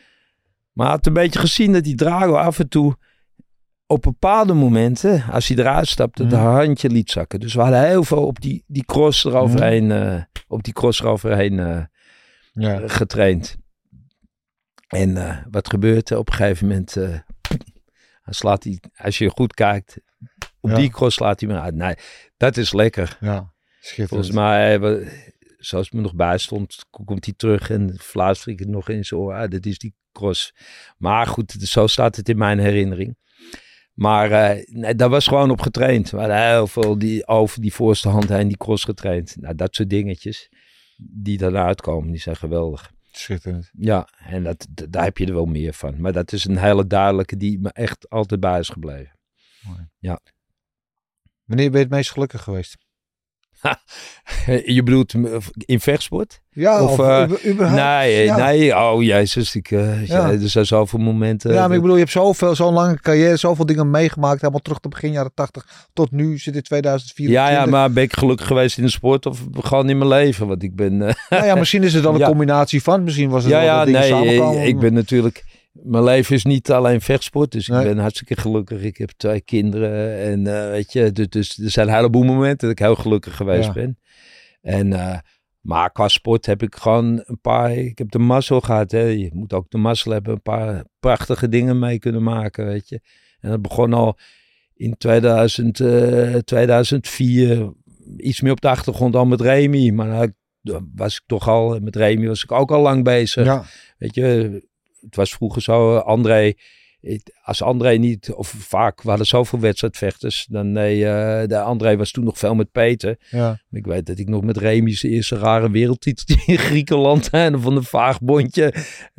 Maar hij had een beetje gezien dat die Drago af en toe op bepaalde momenten, als hij eruit stapte, Mhm. de handje liet zakken. Dus we hadden heel veel op die, die cross eroverheen, eh, op die cross eroverheen Ja. getraind. En wat gebeurt er op een gegeven moment? hij slaat die, als je goed kijkt, op Ja. die cross slaat hij me uit. Nee, dat is lekker. ja, schitterend. Volgens mij, eh, zoals het me nog bij stond, ko- komt hij terug en ik het nog in zijn oor. Ah, dit is die cross. Maar goed, zo staat het in mijn herinnering. Maar eh, nee, daar was gewoon op getraind. We hadden heel veel die, over die voorste hand heen die cross getraind. Nou, dat soort dingetjes die daarna uitkomen, die zijn geweldig. Schitterend. Ja, en dat, daar heb je er wel meer van. Maar dat is een hele duidelijke die me echt altijd bij is gebleven. Wanneer ben je het meest gelukkig geweest? je bedoelt in vechtsport? Ja, Of, of, eh, überhaupt. Nee, ja. nee, oh jezus, ik, eh, Ja. er zijn zoveel momenten. Ja, maar ik bedoel, je hebt zoveel, zo'n lange carrière, zoveel dingen meegemaakt. Helemaal terug tot begin jaren 80 tot nu zit in 2024. ja, ja, maar ben ik gelukkig geweest in de sport of gewoon in mijn leven? Want ik ben... eh, Nou ja, misschien is het wel een combinatie van. Misschien was het ja, wel ja, nee, ik ben natuurlijk... Mijn leven is niet alleen vechtsport, dus Nee. ik ben hartstikke gelukkig. Ik heb twee kinderen en eh, weet je, dus, dus er zijn een heleboel momenten dat ik heel gelukkig geweest Ja. ben. En, eh, maar qua sport heb ik gewoon een paar, ik heb de mazzel gehad. Hè. Je moet ook de mazzel hebben, een paar prachtige dingen mee kunnen maken, weet je. En dat begon al in 2000, eh, 2004, iets meer op de achtergrond al met Remy. Maar dan was ik toch al, met Remy was ik ook al lang bezig. Ja, Weet je, het was vroeger zo, eh, André, als André niet, of vaak, we hadden zoveel wedstrijdvechters, dan nee, eh, de André was toen nog veel met Peter. ja. Ik weet dat ik nog met Remy's eerste rare wereldtitel in Griekenland en van een vaagbondje,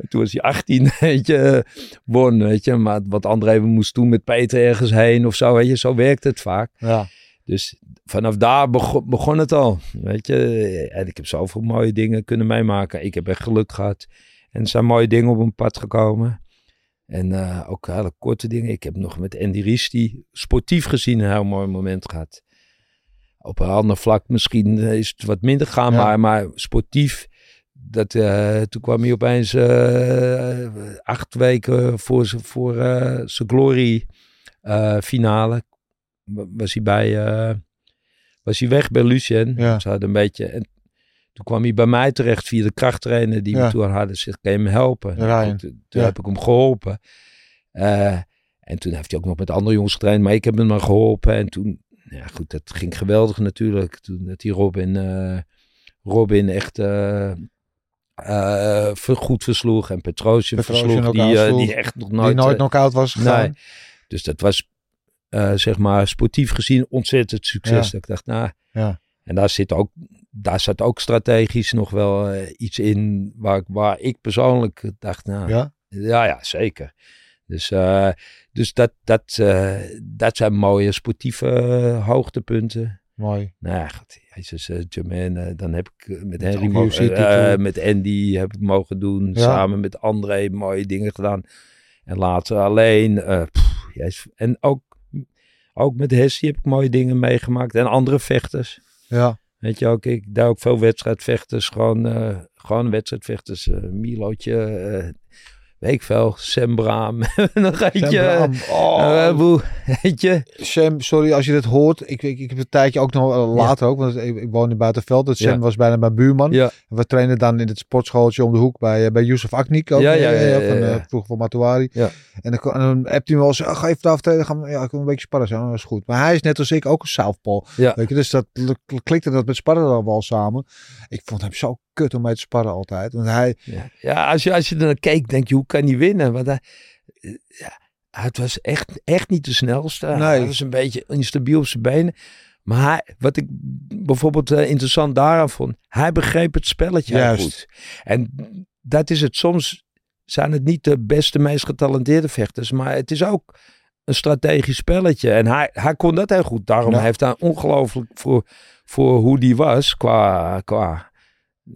toen was hij 18, weet je, won, weet je. Maar wat André moest toen met Peter ergens heen of zo, weet je, zo werkt het vaak. ja. Dus vanaf daar begon, begon het al, weet je. En ik heb zoveel mooie dingen kunnen meemaken. Ik heb echt geluk gehad. En er zijn mooie dingen op mijn pad gekomen. En eh, ook hele korte dingen. Ik heb nog met Andy Riesti sportief gezien een heel mooi moment gehad. Op een ander vlak misschien eh, is het wat minder gaan, Ja. maar, maar sportief. Dat, eh, toen kwam hij opeens eh, acht weken voor zijn voor, zijn glory finale. wa- Was hij bij, was hij weg bij Lucien. Ja. Ze hadden een beetje, en toen kwam hij bij mij terecht via de krachttrainer die Ja. we toen hadden. Zegt, kan je me helpen? Nou, toen Ja. heb ik hem geholpen. Eh, en toen heeft hij ook nog met andere jongens getraind, maar ik heb hem maar geholpen. En toen, ja goed, dat ging geweldig natuurlijk. Toen dat die Robin, eh, Robin echt ver- goed versloeg. En Petrosian Petrosian versloeg, die, die echt nog Die nooit... nooit eh, knock-out was gegaan. Nee. Dus dat was, zeg maar, sportief gezien ontzettend succes. Ja. Dat ik dacht, nou... Ja. En daar zit ook, daar zat ook strategisch nog wel eh, iets in waar, ik- waar ik persoonlijk dacht, nou, ja, Ja? ja, zeker. Dus, eh, dus dat, dat, eh, dat zijn mooie sportieve hoogtepunten. Mooi. Nou ja, goed, jezus, Jermaine, dan heb ik met Henry, een mo- UFC-titel. eh, met Andy heb ik mogen doen, Ja. samen met André mooie dingen gedaan. En later alleen, pff, jezus. en ook, ook met Hessie heb ik mooie dingen meegemaakt en andere vechters. Ja. Weet je ook, ik daar ook veel wedstrijdvechters, gewoon, eh, gewoon wedstrijdvechters, eh Milootje, eh, weet ik veel, Sam Braam, nog eentje. Oh. eh, boe, weet je. Sam, sorry als je dit hoort. Ik, ik, ik heb een tijdje ook nog eh, later ook, want ik, ik woon in Buitenveld. Dus Sam Ja. was bijna mijn buurman. Ja. We trainen dan in het sportschooltje om de hoek bij, bij Yusuf Aknik. Ook, Ja, ja, ja, van, vroeger van Matuari. Ja. En dan, en dan hebt hij me wel eens, ah, ga even daar we, ja, ik wil een beetje sparren zijn. Dat is goed. Maar hij is net als ik ook een southpaw. Ja. Weet je, dus dat klikte dat met sparren dan wel samen. Ik vond hem zo kut om mee te sparren altijd. Want hij, Ja, ja als, je, als je er naar keek, denk je, hoe kan hij winnen? Want hij, ja, het was echt, echt niet de snelste. Nee. Hij was een beetje instabiel op zijn benen. Maar hij, wat ik bijvoorbeeld eh, interessant daaraan vond, hij begreep het spelletje Juist. goed. En dat is het soms, zijn het niet de beste, meest getalenteerde vechters, maar het is ook een strategisch spelletje. En hij, hij kon dat heel goed. Daarom Ja. heeft hij ongelooflijk voor, voor hoe die was qua... qua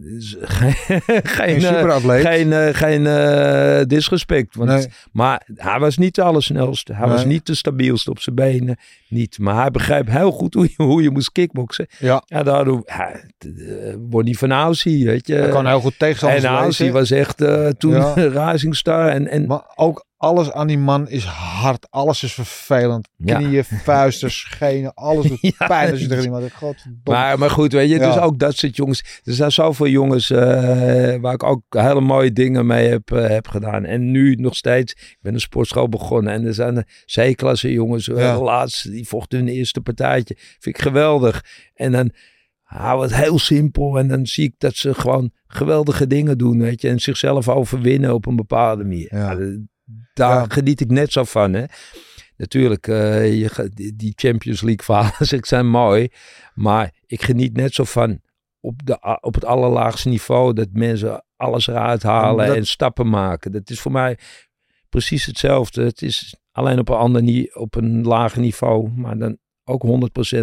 geen, geen, een eh, geen, eh, geen eh, disrespect. Want, Nee. Maar hij was niet de allersnelste. Hij was niet de stabielste op zijn benen. Niet. Maar hij begreep heel goed hoe je, hoe je moest kickboksen. Ja. Ja, daardoor uh, won hij van Aussie, weet je. Hij kan heel goed tegenstanders en Aussie was echt eh, toen Ja. Rising Star. En, en Maar ook alles aan die man is hard. Alles is vervelend. Ja. Knieën, vuisten, schenen. Alles doet Ja. pijn als je tegen iemand. Godverdomme. Maar, maar goed, weet je, dus ook dat soort jongens. Er zijn zoveel jongens eh, waar ik ook hele mooie dingen mee heb, eh, heb gedaan. En nu nog steeds. Ik ben een sportschool begonnen. En er zijn C-klasse jongens. eh, Ja. De laatste, die vochten hun eerste partijtje. Vind ik geweldig. En dan hou het heel simpel. En dan zie ik dat ze gewoon geweldige dingen doen, weet je. En zichzelf overwinnen op een bepaalde manier. Ja. Daar Ja. geniet ik net zo van, hè. Natuurlijk, eh, je, die, Champions League verhalen zijn mooi. Maar ik geniet net zo van op, de, op het allerlaagste niveau dat mensen alles eruit halen En stappen maken. Dat is voor mij precies hetzelfde. Het is alleen op een ander op een lager niveau. Maar dan ook 100%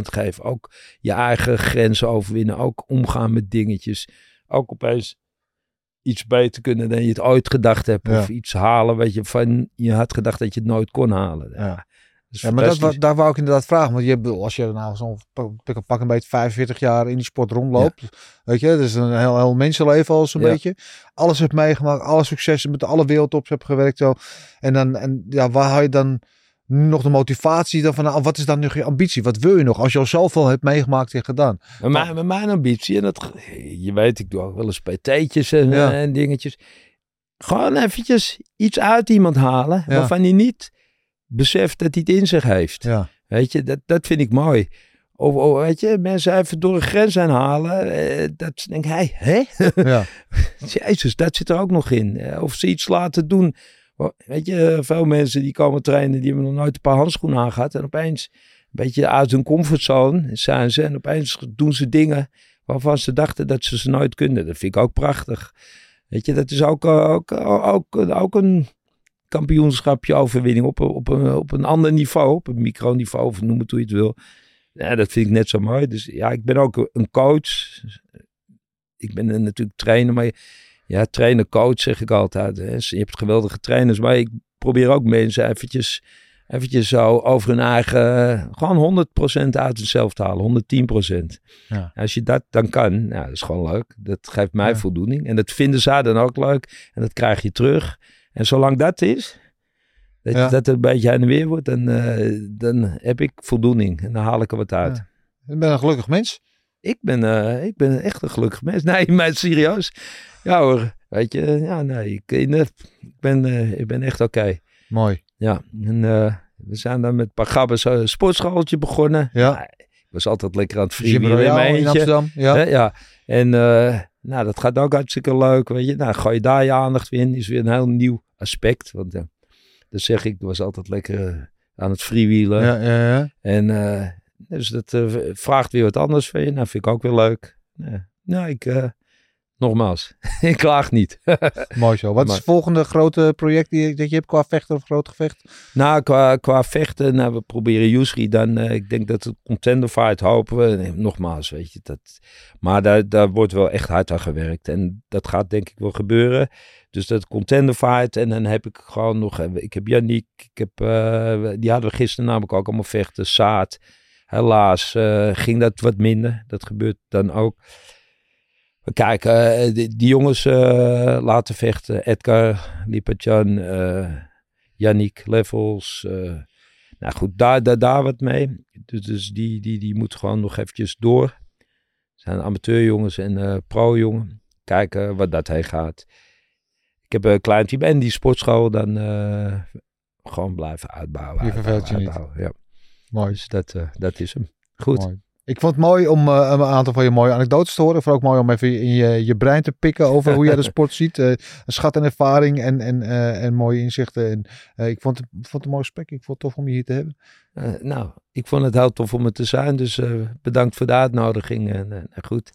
geven. Ook je eigen grenzen overwinnen. Ook omgaan met dingetjes. Ook opeens iets beter kunnen dan je het ooit gedacht hebt. Ja. Of iets halen wat je van je had gedacht dat je het nooit kon halen. Ja. Ja, maar dat, daar wou ik inderdaad vragen. Want je, als je nou zo'n pak, een beetje 45 jaar in die sport rondloopt. Weet je, dat is een heel, heel mensenleven al zo'n Ja. beetje. Alles hebt meegemaakt, alle successen met alle wereldtops hebt gewerkt. Zo. En dan, en ja, waar haal je dan nog de motivatie dan van? Nou, wat is dan nog je ambitie? Wat wil je nog? Als je al zoveel hebt meegemaakt en gedaan. Maar mijn, met mijn ambitie, en dat, je weet, ik doe ook wel eens PT'tjes en, Ja. en dingetjes. Gewoon eventjes iets uit iemand halen Ja. waarvan hij niet beseft dat hij het in zich heeft. Ja, Weet je, dat, dat vind ik mooi. Of, of weet je, mensen even door een grens aanhalen. eh, dat denk ik, hey, hè? ja, Jezus, dat zit er ook nog in. Eh, Of ze iets laten doen. Weet je, eh, veel mensen die komen trainen, die hebben nog nooit een paar handschoenen aangehad. En opeens, een beetje uit hun comfortzone zijn ze. En opeens doen ze dingen waarvan ze dachten dat ze ze nooit kunnen. Dat vind ik ook prachtig. Weet je, dat is ook, eh, ook, ook, ook een kampioenschapje overwinning op, op, een, op een ander niveau. Op een microniveau, of noem het hoe je het wil. Ja, dat vind ik net zo mooi. Dus ja, ik ben ook een coach. Ik ben natuurlijk trainer, maar ja, trainer, coach zeg ik altijd. Hè. Je hebt geweldige trainers, maar ik probeer ook mensen eventjes, eventjes zo over hun eigen, gewoon 100% uit zichzelf te halen, 110%. Ja. Als je dat dan kan, nou, dat is gewoon leuk. Dat geeft mij Ja. voldoening. En dat vinden zij dan ook leuk. En dat krijg je terug. En zolang dat is, dat, Ja. dat het een beetje heen en weer wordt, dan, eh, dan heb ik voldoening. En dan haal ik er wat uit. Ik ben een gelukkig mens. Ik ben, eh, ik ben echt een gelukkig mens. Nee, maar serieus. Ja hoor, weet je. Ja, nee, ik, ik, ben, eh, ik ben echt oké. Mooi. Ja, en eh, we zijn dan met een paar gabbers een sportschooltje begonnen. Ja. Ik was altijd lekker aan het freewheelen in mijn in. Amsterdam. Ja. Ja. En eh, nou, dat gaat ook hartstikke leuk, weet je. Nou, gooi je daar je aandacht weer in. Is weer een heel nieuw aspect. Want ja, dat zeg ik, ik was altijd lekker eh, aan het freewheelen. Ja, ja, ja. En eh, dus dat eh, vraagt weer wat anders van je. Nou, vind ik ook weer leuk. Ja. Nou, ik, eh, nogmaals, ik klaag niet. Mooi zo. Wat is het volgende grote project die, dat je hebt qua vechter of groot gevecht? nou, qua, qua vechten, nou, we proberen Yusri dan. eh, ik denk dat het contender fight hopen we. Nee, nogmaals, weet je. Dat, maar daar, daar wordt wel echt hard aan gewerkt. En dat gaat denk ik wel gebeuren. Dus dat contender fight. En dan heb ik gewoon nog... eh, Ik heb Yannick. Ik heb, eh, die hadden we gisteren namelijk ook allemaal vechten. Saad. Helaas ging dat wat minder. Dat gebeurt dan ook. We kijken, eh, die, die jongens eh, laten vechten. Edgar, Lipatjan, eh Yannick Levels. nou goed, daar, daar, daar wat mee. Dus, dus die, die, die moet gewoon nog eventjes door. Zijn amateurjongens en pro-jongen. Kijken wat dat heen gaat. Ik heb een klein team en die sportschool dan gewoon blijven uitbouwen. Je verveelt je niet. Ja, Mooi. dus dat, dat is hem. Goed. Mooi. Ik vond het mooi om eh, een aantal van je mooie anekdotes te horen. Vooral ook mooi om even in je, je brein te pikken over hoe jij de sport ziet. Een schat en ervaring en, en, eh, en mooie inzichten. En, ik vond het, vond het een mooi gesprek. Ik vond het tof om je hier te hebben. Nou, ik vond het heel tof om er te zijn. Dus eh, bedankt voor de uitnodiging. En, eh, nou goed.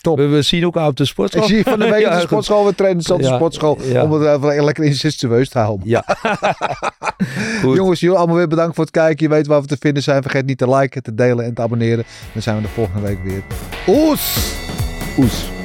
Top. We, we zien elkaar op de sportschool. Ik zie van de week Ja, de sportschool. We trainen dezelfde Ja, sportschool. ja. Om het even lekker incestueus te houden. Ja. Goed. Jongens, jullie allemaal weer bedankt voor het kijken. Je weet waar we te vinden zijn. Vergeet niet te liken, te delen en te abonneren. Dan zijn we de volgende week weer. Oes! Oes.